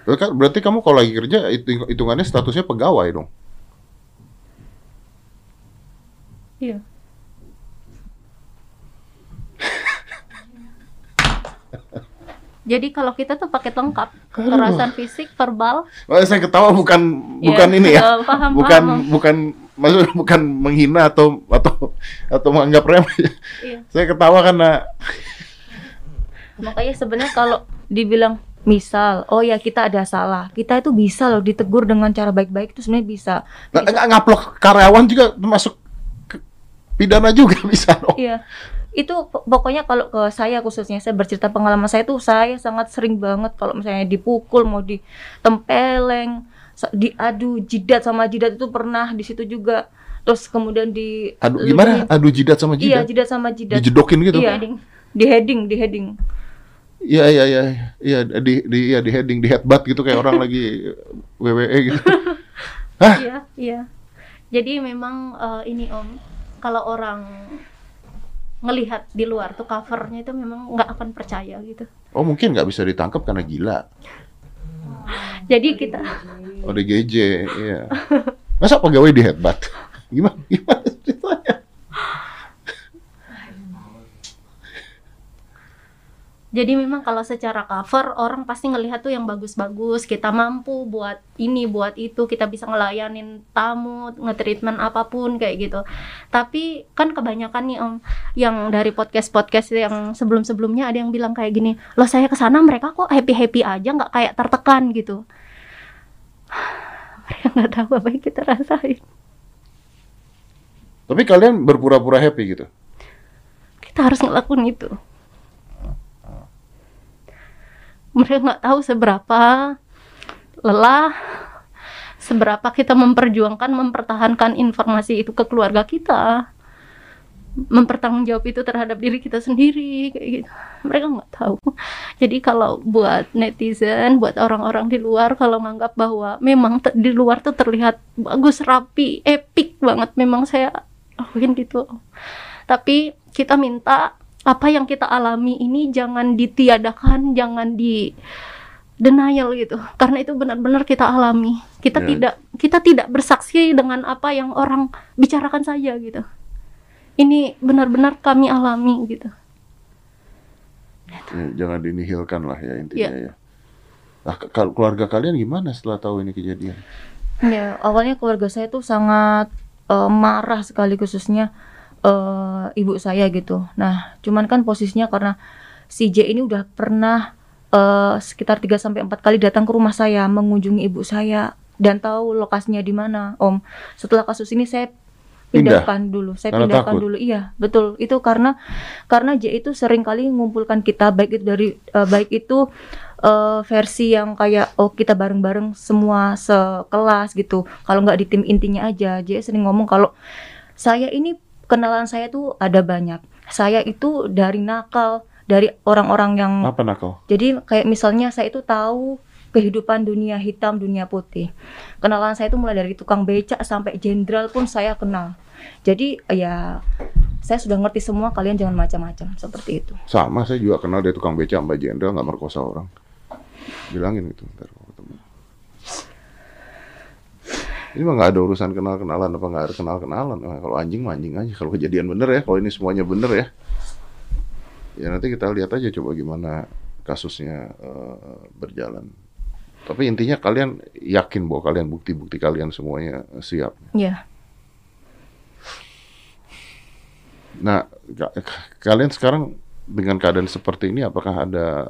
Berarti kan- Berarti kamu kalau lagi kerja hitung- hitungannya statusnya pegawai dong. Iya. Jadi kalau kita tuh paket lengkap, (laughs) kekerasan fisik, verbal, Oh, saya ketawa bukan Iya, bukan ini ya. (laughs) paham, bukan paham. bukan maksudnya bukan menghina atau atau atau menganggap remeh. Iya. Saya ketawa karena Makanya sebenarnya kalau dibilang misal, oh ya kita ada salah, kita itu bisa loh ditegur dengan cara baik-baik itu sebenarnya bisa. nggak nggak ngaplok karyawan juga termasuk pidana juga (laughs) bisa dong. Iya. Itu po- pokoknya kalau ke saya khususnya saya bercerita pengalaman saya tuh saya sangat sering banget kalau misalnya dipukul mau ditempeleng, diadu jidat sama jidat itu pernah di situ juga. Terus kemudian di Aduh gimana? Adu jidat sama Iya, jidat? jidat sama jidat. Dijedokin gitu? Iya, di heading, di heading. Iya iya iya iya di di iya di heading di headbutt gitu kayak orang (laughs) lagi WWE gitu. (laughs) Iya, iya. Jadi memang eh, ini Om, kalau orang ngelihat di luar tuh covernya itu memang nggak akan percaya gitu. Oh mungkin nggak bisa ditangkap karena gila. Jadi kita Oh DGJ, iya. Masa pegawai di headbutt? Gimana? Gimana ceritanya? Jadi memang kalau secara cover orang pasti ngelihat tuh yang bagus-bagus, kita mampu buat ini, buat itu, kita bisa ngelayanin tamu, nge-treatment apa pun kayak gitu. Tapi kan kebanyakan nih Om, yang dari podcast-podcast yang sebelum-sebelumnya ada yang bilang kayak gini, loh saya ke sana mereka kok happy-happy aja, nggak kayak tertekan gitu. (sighs) Mereka nggak tahu apa yang kita rasain. Tapi kalian berpura-pura happy gitu. kita harus ngelakuin itu mereka nggak tahu seberapa lelah seberapa kita memperjuangkan mempertahankan informasi itu ke keluarga kita. Mempertanggungjawab itu terhadap diri kita sendiri kayak gitu. Mereka nggak tahu. Jadi kalau buat netizen buat orang-orang di luar kalau nganggap bahwa memang di luar tuh terlihat bagus rapi epic banget memang saya lakuin gitu. Tapi kita minta apa yang kita alami ini jangan ditiadakan, jangan di denial gitu. Karena itu benar-benar kita alami. Kita Ya. tidak kita tidak bersaksi dengan apa yang orang bicarakan saja gitu. Ini benar-benar kami alami gitu. Ya, jangan dinihilkan lah ya intinya Iya. ya. Nah, keluarga kalian gimana setelah tahu ini kejadian? Ya, awalnya keluarga saya tuh sangat eh, marah sekali khususnya eh, ibu saya gitu. Nah, cuman kan posisinya karena si J ini udah pernah eh, sekitar 3 sampai 4 kali datang ke rumah saya mengunjungi ibu saya dan tahu lokasinya di mana, Om. Setelah kasus ini saya Pindah? pindahkan dulu. Saya Karena pindahkan takut? dulu. Iya, betul. Itu karena karena J itu sering kali mengumpulkan kita baik itu dari eh, baik itu eh, versi yang kayak oh kita bareng-bareng semua sekelas gitu. Kalau nggak di tim intinya aja, J sering ngomong kalau saya ini kenalan saya tuh ada banyak. Saya itu dari nakal, dari orang-orang yang Apa nakal? jadi kayak misalnya saya itu tahu kehidupan dunia hitam, dunia putih. Kenalan saya itu mulai dari tukang becak sampai jenderal pun saya kenal. Jadi ya saya sudah ngerti semua kalian jangan macam-macam seperti itu. Sama saya juga kenal dia tukang beca Mbak Jenderal nggak merkosa orang. Bilangin itu ntar kalau ketemu. Ini mah nggak ada urusan kenal-kenalan apa nggak ada kenal-kenalan. Wah, Kalau anjing mah anjing aja. Kalau kejadian bener ya, kalau ini semuanya bener ya. Ya nanti kita lihat aja coba gimana kasusnya eh, berjalan. Tapi intinya kalian yakin bahwa kalian bukti-bukti kalian semuanya siap. Ya, Nah, ka- kalian sekarang dengan keadaan seperti ini, apakah ada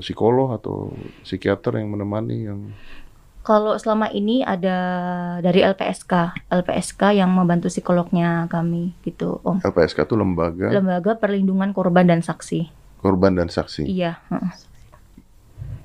psikolog atau psikiater yang menemani yang kalau selama ini ada dari LPSK, LPSK yang membantu psikolognya kami gitu, Om. LPSK itu lembaga Lembaga Perlindungan Korban dan Saksi. korban dan saksi. Iya, heeh.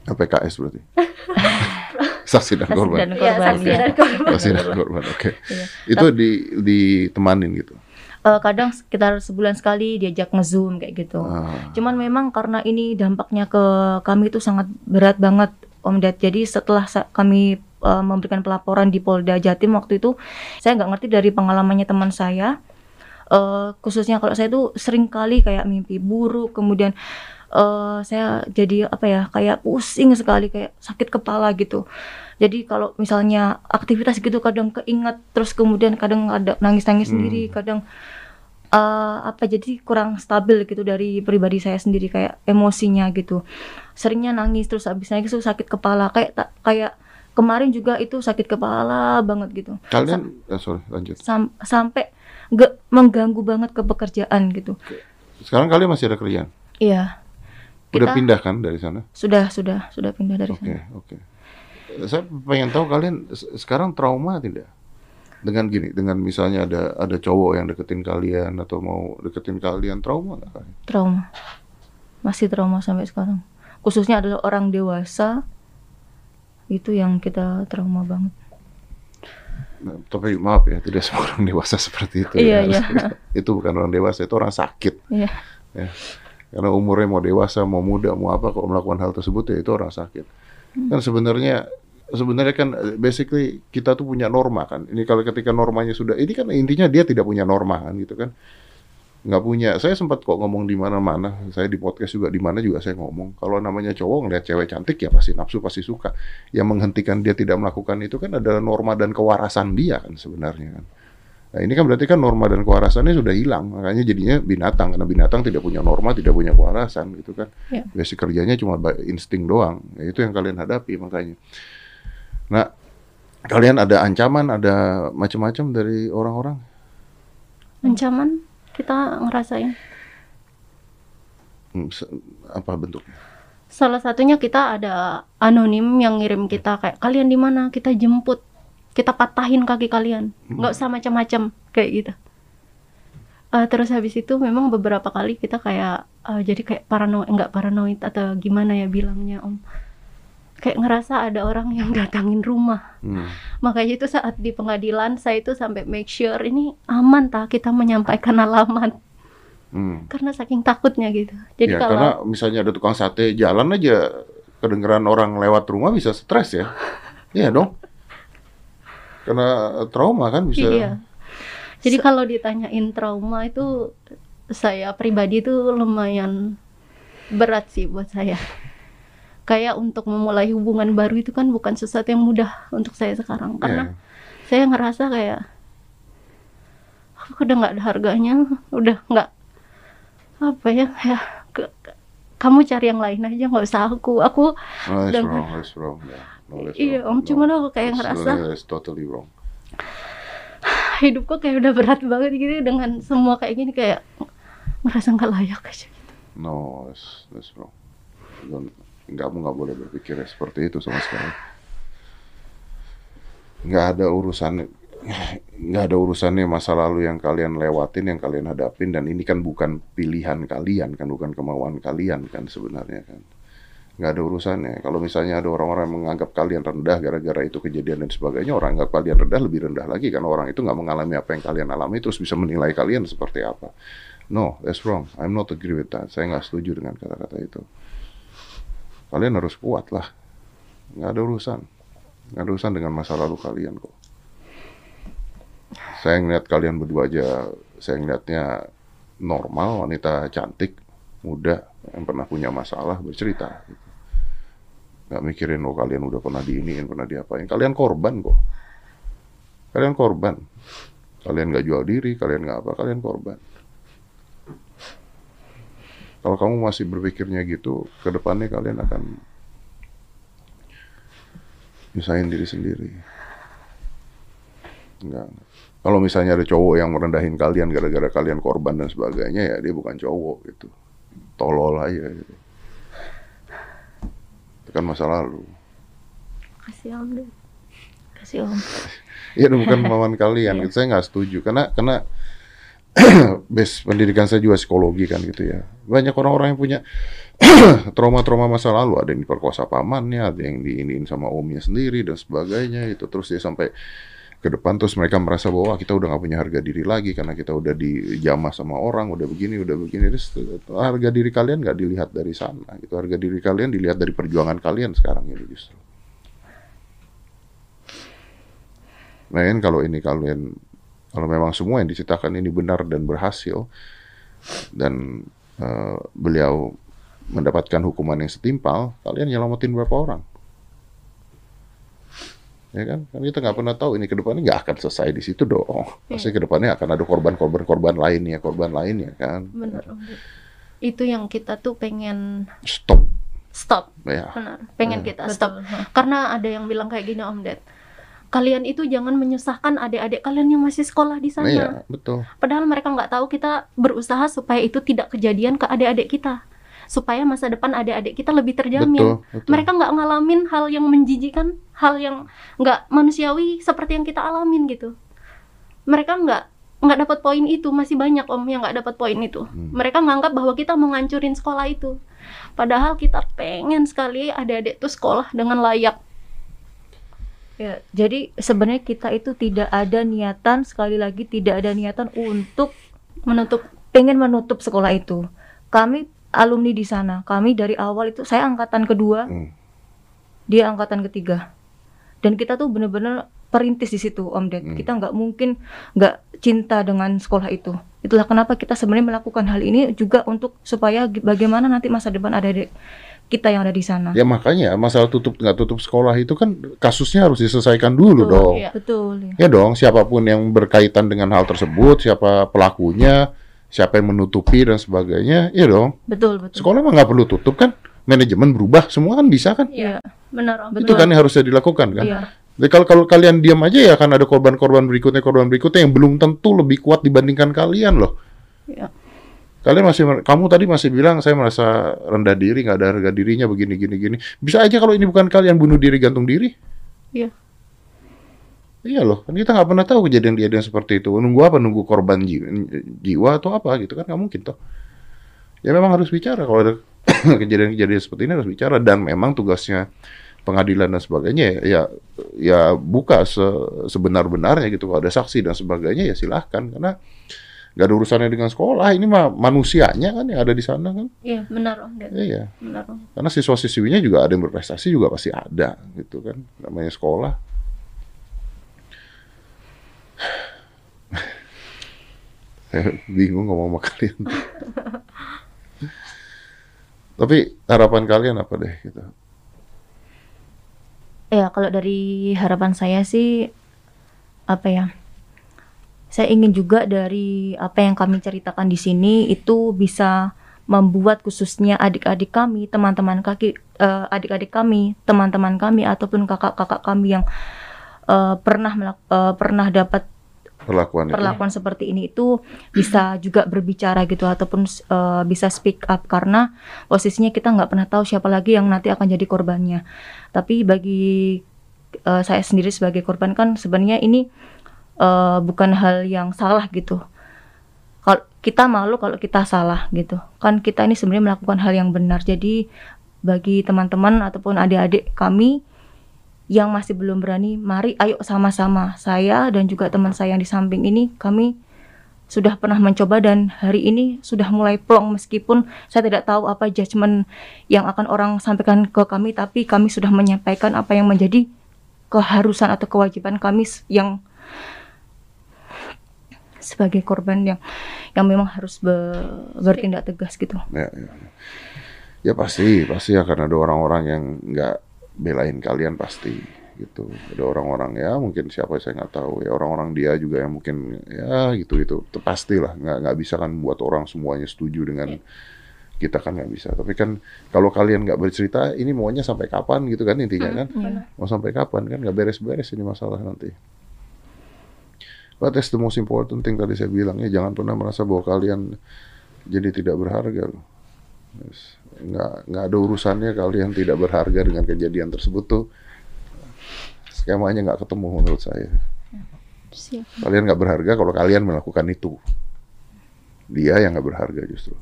PKS berarti. (laughs) Saksi dan Saksi korban. dan Iya, korban saksi ya. dan korban. Saksi dan korban. Oke. Iya. Itu di ditemanin gitu. Eh, kadang sekitar sebulan sekali diajak ngezoom kayak gitu. Ah. Cuman memang karena ini dampaknya ke kami itu sangat berat banget Om. Jadi setelah kami eh, memberikan pelaporan di Polda Jatim waktu itu, saya nggak ngerti dari pengalamannya teman saya. eh, khususnya kalau saya tuh sering kali kayak mimpi buruk, kemudian eh, saya jadi apa ya kayak pusing sekali, kayak sakit kepala gitu. Jadi kalau misalnya aktivitas gitu kadang keinget, terus kemudian kadang ada nangis-nangis Hmm. sendiri, kadang eh, apa jadi kurang stabil gitu dari pribadi saya sendiri kayak emosinya gitu seringnya nangis terus habis nangis tuh sakit kepala kayak tak kayak kemarin juga itu sakit kepala banget gitu Kalian eh, sorry, lanjut. Sam- sampai nggak mengganggu banget ke pekerjaan gitu Sekarang kalian masih ada kerjaan? iya Udah Kita- pindah kan dari sana? sudah sudah sudah pindah dari Oke, sana oke. Eh, Saya pengen tahu kalian se- sekarang trauma tidak? Dengan gini, dengan misalnya ada ada cowok yang deketin kalian atau mau deketin kalian, trauma nggak kalian? trauma masih trauma sampai sekarang khususnya adalah orang dewasa itu yang kita trauma banget Nah, tapi maaf ya, tidak semua orang dewasa seperti itu. Iya, ya. iya. (laughs) itu bukan orang dewasa, itu orang sakit. iya Ya. Karena umurnya mau dewasa, mau muda, mau apa, kalau melakukan hal tersebut ya itu orang sakit. Kan sebenarnya sebenarnya kan eh, basically kita tuh punya norma kan. Ini kalau ketika normanya sudah, ini kan intinya dia tidak punya norma kan gitu kan. Nggak punya. Saya sempat kok ngomong di mana-mana. Saya di podcast juga di mana juga saya ngomong. Kalau namanya cowok ngeliat cewek cantik ya pasti nafsu, pasti suka. Yang menghentikan dia tidak melakukan itu kan adalah norma dan kewarasan dia kan sebenarnya kan. Nah ini kan berarti kan norma dan kewarasannya sudah hilang, makanya jadinya binatang karena binatang tidak punya norma, tidak punya kewarasan gitu kan. Ya. Basic kerjanya cuma insting doang. Ya, itu yang kalian hadapi makanya. Nah, kalian ada ancaman, ada macam-macam dari orang-orang. ancaman? Kita ngerasain. Hmm, apa bentuknya? salah satunya kita ada anonim yang ngirim kita kayak kalian di mana? Kita jemput. Kita patahin kaki kalian. Nggak usah macam-macam kayak gitu. Eh, terus habis itu memang beberapa kali kita kayak eh, jadi kayak paranoid nggak paranoid atau gimana ya bilangnya om kayak ngerasa ada orang yang datangin rumah Hmm. makanya itu saat di pengadilan saya itu sampai make sure ini aman tak kita menyampaikan alamat Hmm. karena saking takutnya gitu jadi ya, kalau karena misalnya ada tukang sate jalan aja kedengeran orang lewat rumah bisa stres ya. (laughs) Iya dong. Karena trauma kan bisa. Iya. Jadi kalau ditanyain trauma itu saya pribadi itu lumayan berat sih buat saya. Kayak untuk memulai hubungan baru itu kan bukan sesuatu yang mudah untuk saya sekarang karena Iya. saya ngerasa kayak aku udah nggak ada harganya, udah nggak apa ya ya ke- kamu cari yang lain aja nggak usah aku aku No, Dan- wrong, that's wrong. Yeah. No, that's iya wrong. om No. cuman aku kayak That's- ngerasa That's totally wrong. (sighs) hidupku kayak udah berat banget gitu dengan semua kayak gini kayak ngerasa nggak layak aja No, that's, that's wrong. Don't, kamu nggak boleh berpikir seperti itu sama sekali. Nggak ada urusan, nggak ada urusannya masa lalu yang kalian lewatin, yang kalian hadapin, dan ini kan bukan pilihan kalian, kan bukan kemauan kalian kan sebenarnya kan. Nggak ada urusannya. Kalau misalnya ada orang-orang yang menganggap kalian rendah gara-gara itu kejadian dan sebagainya, orang anggap kalian rendah lebih rendah lagi karena orang itu nggak mengalami apa yang kalian alami terus bisa menilai kalian seperti apa. No, that's wrong. I'm not agree with that. Saya nggak setuju dengan kata-kata itu. Kalian harus kuat lah. Nggak ada urusan. Nggak ada urusan dengan masa lalu kalian kok. Saya ngeliat kalian berdua aja, saya ngeliatnya normal, wanita cantik, muda, yang pernah punya masalah, bercerita. Nggak mikirin, oh kalian udah pernah diiniin, pernah diapain. Kalian korban kok. Kalian korban. Kalian nggak jual diri, kalian nggak apa, kalian korban. Kalau kamu masih berpikirnya gitu, ke depannya kalian akan nyusahin diri sendiri. Enggak. Kalau misalnya ada cowok yang merendahin kalian gara-gara kalian korban dan sebagainya, ya dia bukan cowok gitu. Tolol aja gitu. Itu kan masa lalu. kasih om deh kasih om Iya, bukan (laughs) kemauan kalian. gitu. Saya nggak setuju karena karena (coughs) base pendidikan saya juga psikologi kan gitu ya. Banyak orang-orang yang punya (coughs) trauma-trauma masa lalu, ada yang diperkosa pamannya, ada yang diinin sama omnya sendiri dan sebagainya itu terus dia sampai ke depan terus mereka merasa bahwa "Wah, kita udah nggak punya harga diri lagi karena kita udah dijamah sama orang, udah begini, udah begini. Terus harga diri kalian nggak dilihat dari sana, gitu. Harga diri kalian dilihat dari perjuangan kalian sekarang ini justru. Lain kalau ini kalian kalau memang semua yang diciptakan ini benar dan berhasil dan eh, beliau mendapatkan hukuman yang setimpal, kalian nyelamatin berapa orang? Ya kan? Kan kita nggak pernah tahu ini ke depannya nggak akan selesai di situ dong. Pasti ke depannya akan ada korban-korban korban lainnya, korban lainnya kan. benar itu yang kita tuh pengen Stop stop ya. benar pengen Hmm. kita stop karena ada yang bilang kayak gini Om Ded kalian itu jangan menyusahkan adik-adik kalian yang masih sekolah di sana. Iya, betul. padahal mereka nggak tahu kita berusaha supaya itu tidak kejadian ke adik-adik kita. Supaya masa depan adik-adik kita lebih terjamin. Betul, betul. mereka nggak ngalamin hal yang menjijikan hal yang nggak manusiawi seperti yang kita alamin gitu. Mereka nggak nggak dapat poin itu. Masih banyak om yang nggak dapat poin itu. Hmm. mereka nganggap bahwa kita mau ngancurin sekolah itu. Padahal kita pengen sekali adik-adik tuh sekolah dengan layak Ya, jadi sebenarnya kita itu tidak ada niatan sekali lagi tidak ada niatan untuk menutup pengen menutup sekolah itu. Kami alumni di sana, kami dari awal itu saya angkatan kedua, Hmm. dia angkatan ketiga. Dan kita tuh bener-bener perintis di situ Om Ded. Hmm. Kita nggak mungkin nggak cinta dengan sekolah itu. Itulah kenapa kita sebenarnya melakukan hal ini juga untuk supaya bagaimana nanti masa depan ada di kita yang ada di sana. Ya makanya masalah tutup nggak tutup sekolah itu kan kasusnya harus diselesaikan dulu Betul, dong. iya. Betul. ya. Ya dong, siapa pun yang berkaitan dengan hal tersebut, siapa pelakunya, siapa yang menutupi dan sebagainya, ya dong. Betul, betul. Sekolah mah nggak perlu tutup kan? Manajemen berubah, semua kan bisa kan? Iya. benar om Itu Betul. kan yang harusnya dilakukan kan? Iya. Jadi kalau kalau kalian diam aja ya akan ada korban-korban berikutnya, korban berikutnya yang belum tentu lebih kuat dibandingkan kalian loh. Iya. Kalian masih, kamu tadi masih bilang saya merasa rendah diri, nggak ada harga dirinya begini, gini, gini. Bisa aja kalau ini bukan kalian bunuh diri gantung diri. Iya. Iya loh, kan kita nggak pernah tahu kejadian-kejadian seperti itu. Nunggu apa? Nunggu korban jiwa, jiwa atau apa gitu kan? Nggak mungkin toh. Ya memang harus bicara kalau ada (coughs) kejadian-kejadian seperti ini harus bicara dan memang tugasnya pengadilan dan sebagainya ya ya buka se- sebenar-benarnya gitu kalau ada saksi dan sebagainya ya silahkan karena nggak ada urusannya dengan sekolah ini mah manusianya kan yang ada di sana kan. Iya benar om Ded. iya. Benar om. Karena siswa-siswinya juga ada yang berprestasi juga pasti ada gitu kan. Namanya sekolah. Saya (laughs) bingung ngomong sama kalian. (laughs) Tapi harapan kalian apa deh gitu? Ya, kalau dari harapan saya sih apa ya? Saya ingin juga dari apa yang kami ceritakan di sini itu bisa membuat khususnya adik-adik kami, teman-teman kaki eh, adik-adik kami, teman-teman kami ataupun kakak-kakak kami yang eh, pernah melak- eh, pernah dapat perlakuan itu perlakuan seperti ini itu bisa juga berbicara gitu ataupun eh, bisa speak up karena posisinya kita nggak pernah tahu siapa lagi yang nanti akan jadi korbannya. Tapi bagi eh, saya sendiri sebagai korban kan sebenarnya ini eh, bukan hal yang salah gitu. Kalau kita malu kalau kita salah gitu. Kan kita ini sebenarnya melakukan hal yang benar. Jadi bagi teman-teman ataupun adik-adik kami yang masih belum berani, mari ayo sama-sama saya dan juga teman saya yang di samping ini kami sudah pernah mencoba dan hari ini sudah mulai plong meskipun saya tidak tahu apa judgement yang akan orang sampaikan ke kami tapi kami sudah menyampaikan apa yang menjadi keharusan atau kewajiban kami yang sebagai korban yang yang memang harus be- bertindak tegas gitu. ya, ya. ya. Pasti pasti akan ada orang-orang yang nggak belain kalian pasti gitu. Ada orang-orang ya mungkin siapa saya nggak tahu ya orang-orang dia juga yang mungkin ya gitu itu pastilah nggak nggak bisa kan buat orang semuanya setuju dengan kita kan nggak bisa. Tapi kan kalau kalian nggak bercerita ini maunya sampai kapan gitu kan intinya kan? Iya. mau sampai kapan kan nggak beres-beres ini masalah nanti But that's the most important thing tadi saya bilang ya jangan pernah merasa bahwa kalian jadi tidak berharga loh. Yes. Nggak nggak ada urusannya kalian tidak berharga dengan kejadian tersebut tuh skemanya nggak ketemu menurut saya. siap Kalian nggak berharga kalau kalian melakukan itu. dia yang nggak berharga justru.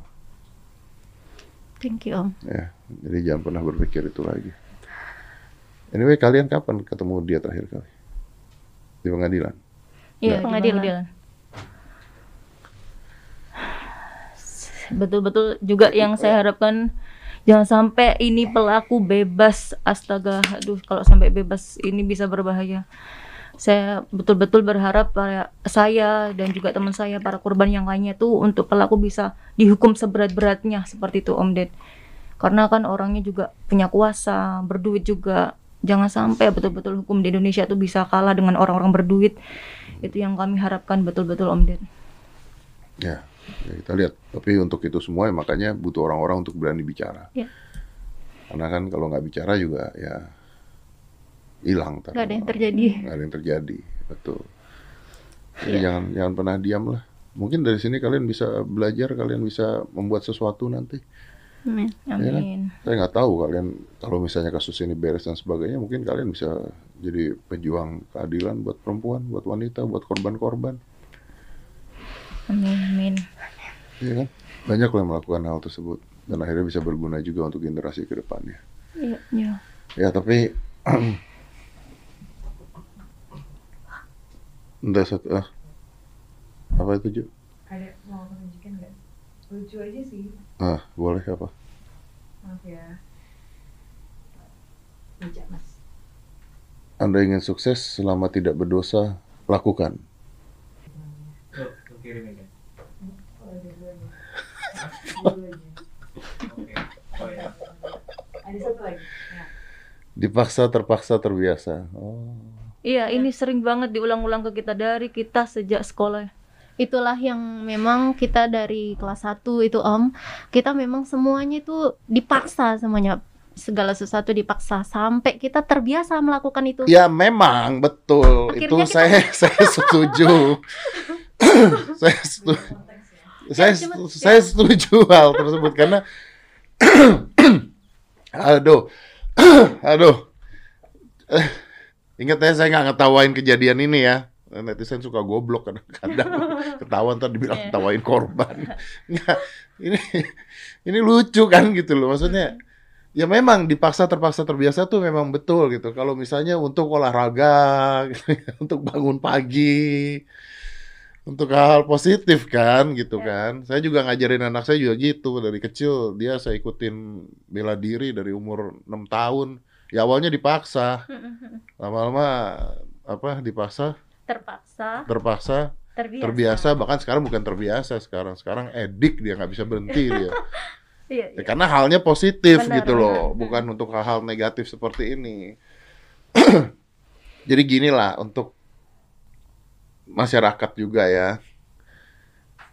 Thank you Om. Ya, jadi jangan pernah berpikir itu lagi. Anyway, kalian kapan ketemu dia terakhir kali? Di pengadilan? Iya, di Pengadilan. Betul-betul juga yang saya harapkan jangan sampai ini pelaku bebas. Astaga, aduh kalau sampai bebas ini bisa berbahaya. Saya betul-betul berharap para saya dan juga teman saya para korban yang lainnya tuh untuk pelaku bisa dihukum seberat-beratnya seperti itu Om Ded. Karena kan orangnya juga punya kuasa, berduit juga. Jangan sampai betul-betul hukum di Indonesia tuh bisa kalah dengan orang-orang berduit. Itu yang kami harapkan betul-betul Om Ded. Ya, ya kita lihat. Tapi untuk itu semua ya makanya butuh orang-orang untuk berani bicara. Ya. Karena kan kalau nggak bicara juga ya hilang. Gak ada yang terjadi. Nggak ada yang terjadi, betul. Jadi Iya. jangan jangan pernah diam lah. Mungkin dari sini kalian bisa belajar, kalian bisa membuat sesuatu nanti. Amin. Ya kan? Amin. Saya nggak tahu kalian kalau misalnya kasus ini beres dan sebagainya, mungkin kalian bisa jadi pejuang keadilan buat perempuan, buat wanita, buat korban-korban. Amin. Amin. Iya kan? Banyak loh yang melakukan hal tersebut dan akhirnya bisa berguna juga untuk generasi ke depannya. Iya. Ya. Ya tapi (clears throat) Entah satu ah. Apa itu Ju? Ada mau? Lucu aja sih. Ah, boleh apa? Maaf ya. Baca mas. Anda ingin sukses selama tidak berdosa, lakukan. Tuh. Oh ada. Oh ya. Ada satu lagi. Ya. Dipaksa, terpaksa, terbiasa. Oh. Iya, ini sering banget diulang-ulang ke kita dari kita sejak sekolah. Itulah yang memang kita dari kelas 1 itu Om, kita memang semuanya itu dipaksa semuanya. Segala sesuatu dipaksa sampai kita terbiasa melakukan itu. Ya memang betul. Akhirnya itu kita- saya (laughs) (laughs) saya setuju. saya setuju. Ya. saya Ya, cuma- setu- saya setuju hal tersebut karena (coughs) aduh (coughs) aduh Eh, ingat ya saya nggak ngetawain kejadian ini ya netizen suka goblok kadang-kadang. (laughs) Ketawa ntar dibilang Iya. ketawain korban. Nggak, ini ini lucu kan gitu loh. Maksudnya ya memang dipaksa terpaksa terbiasa tuh memang betul gitu. Kalau misalnya untuk olahraga (laughs) gitu ya, untuk bangun pagi untuk hal positif kan gitu kan. Saya juga ngajarin anak saya juga gitu. Dari kecil dia saya ikutin bela diri dari umur 6 tahun. Ya awalnya dipaksa. (laughs) Lama-lama apa dipaksa Terpaksa, terpaksa. Terbiasa. terbiasa bahkan sekarang bukan terbiasa sekarang sekarang edik dia nggak bisa berhenti (laughs) dia. Iya, Ya, karena halnya positif Benar, gitu loh benar. bukan untuk hal-hal negatif seperti ini. (clears throat) Jadi gini lah untuk masyarakat juga ya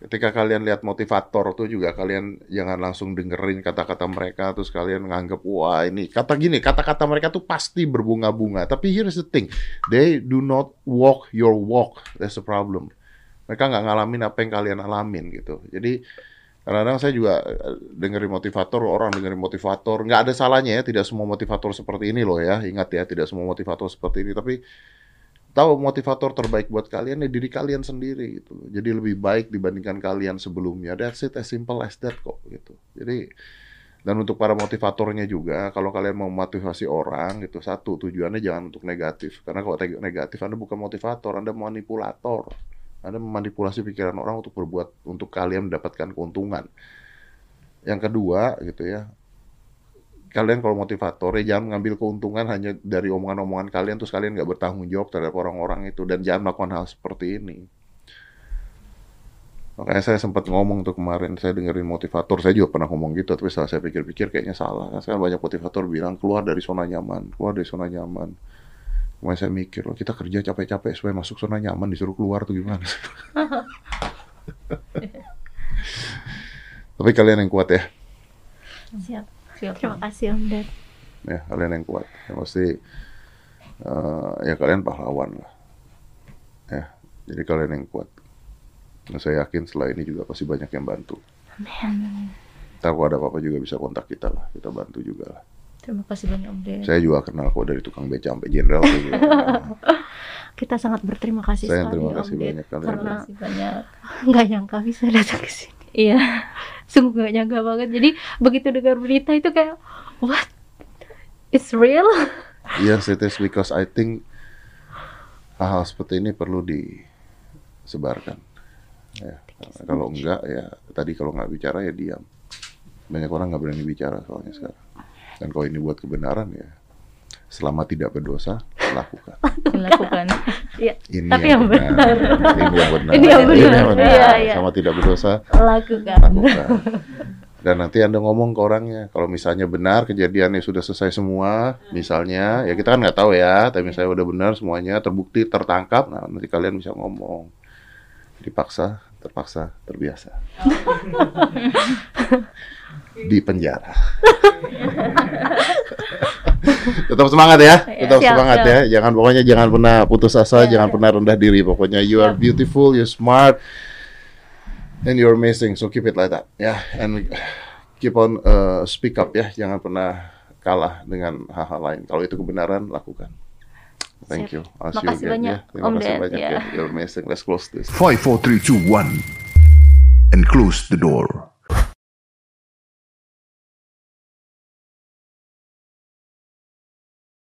ketika kalian lihat motivator tuh juga kalian jangan langsung dengerin kata-kata mereka terus kalian nganggap wah ini kata gini kata-kata mereka tuh pasti berbunga-bunga. Tapi here's the thing they do not walk your walk that's the problem. Mereka nggak ngalamin apa yang kalian alamin gitu. Jadi kadang-kadang saya juga eh, dengerin motivator orang dengerin motivator nggak ada salahnya ya tidak semua motivator seperti ini loh ya. Ingat ya tidak semua motivator seperti ini tapi tahu motivator terbaik buat kalian ya diri kalian sendiri gitu. Jadi lebih baik dibandingkan kalian sebelumnya. That's it as simple as that kok gitu. Jadi dan untuk para motivatornya juga kalau kalian mau memotivasi orang gitu satu tujuannya jangan untuk negatif karena kalau negatif Anda bukan motivator Anda manipulator Anda memanipulasi pikiran orang untuk berbuat untuk kalian mendapatkan keuntungan yang kedua gitu ya kalian kalau motivator ya jangan mengambil keuntungan hanya dari omongan-omongan kalian terus kalian nggak bertanggung jawab terhadap orang-orang itu dan jangan melakukan hal seperti ini. Makanya saya sempat ngomong tuh kemarin saya dengerin motivator saya juga pernah ngomong gitu tapi setelah saya pikir-pikir kayaknya salah. Kan sekarang banyak motivator bilang keluar dari zona nyaman, keluar dari zona nyaman. Kemudian saya mikir loh kita kerja capek-capek supaya masuk zona nyaman disuruh keluar tuh gimana? (laughs) tapi kalian yang kuat ya. Siap. Siap. Terima kasih Om Ded. ya kalian yang kuat yang pasti eh, ya kalian pahlawan lah ya jadi kalian yang kuat Nah, saya yakin setelah ini juga pasti banyak yang bantu Amin. Ntar kalau ada apa-apa juga bisa kontak kita lah kita bantu juga lah Terima kasih banyak Om Ded. saya juga kenal kok dari tukang beca sampai jenderal. (laughs) Kita sangat berterima kasih saya yang sekali terima Om kasih Ded banyak kalian karena Terima kasih banyak. nggak nyangka bisa datang ke sini. Iya, (laughs) sungguh gak nyangka banget. Jadi begitu dengar berita itu kayak, what? It's real? (laughs) Yes, it is because I think hal-hal seperti ini perlu disebarkan. Ya, kalau enggak ya tadi kalau nggak bicara ya diam. Banyak orang nggak berani bicara soalnya sekarang. Dan kalau ini buat kebenaran ya selama tidak berdosa lakukan. (laughs) dilakukan. Iya, Ini Tapi yang benar. Ini yang (laughs) benar. Ini yang benar. benar. Iya, iya. Sama tidak berdosa lakukan. lakukan. Dan nanti Anda ngomong ke orangnya, kalau misalnya benar kejadiannya sudah selesai semua, misalnya, ya kita kan nggak tahu ya, tapi misalnya udah benar semuanya, terbukti, tertangkap, nah nanti kalian bisa ngomong. Dipaksa, terpaksa, terbiasa. (laughs) Di penjara. (laughs) (laughs) Tetap semangat ya, tetap Siap, semangat siap. ya. Jangan pokoknya jangan pernah putus asa, Ya, jangan ya. pernah rendah diri. Pokoknya you are beautiful, you're smart, and you're amazing. So keep it like that, ya. And keep on uh, speak up ya. Jangan pernah kalah dengan hal-hal lain. Kalau itu kebenaran, lakukan. Thank you. I'll see you Makasih again, banyak, ya. Terima Om kasih Ded, banyak ya. ya. You're amazing. Let's close this. Five, four, three, two, one, and close the door.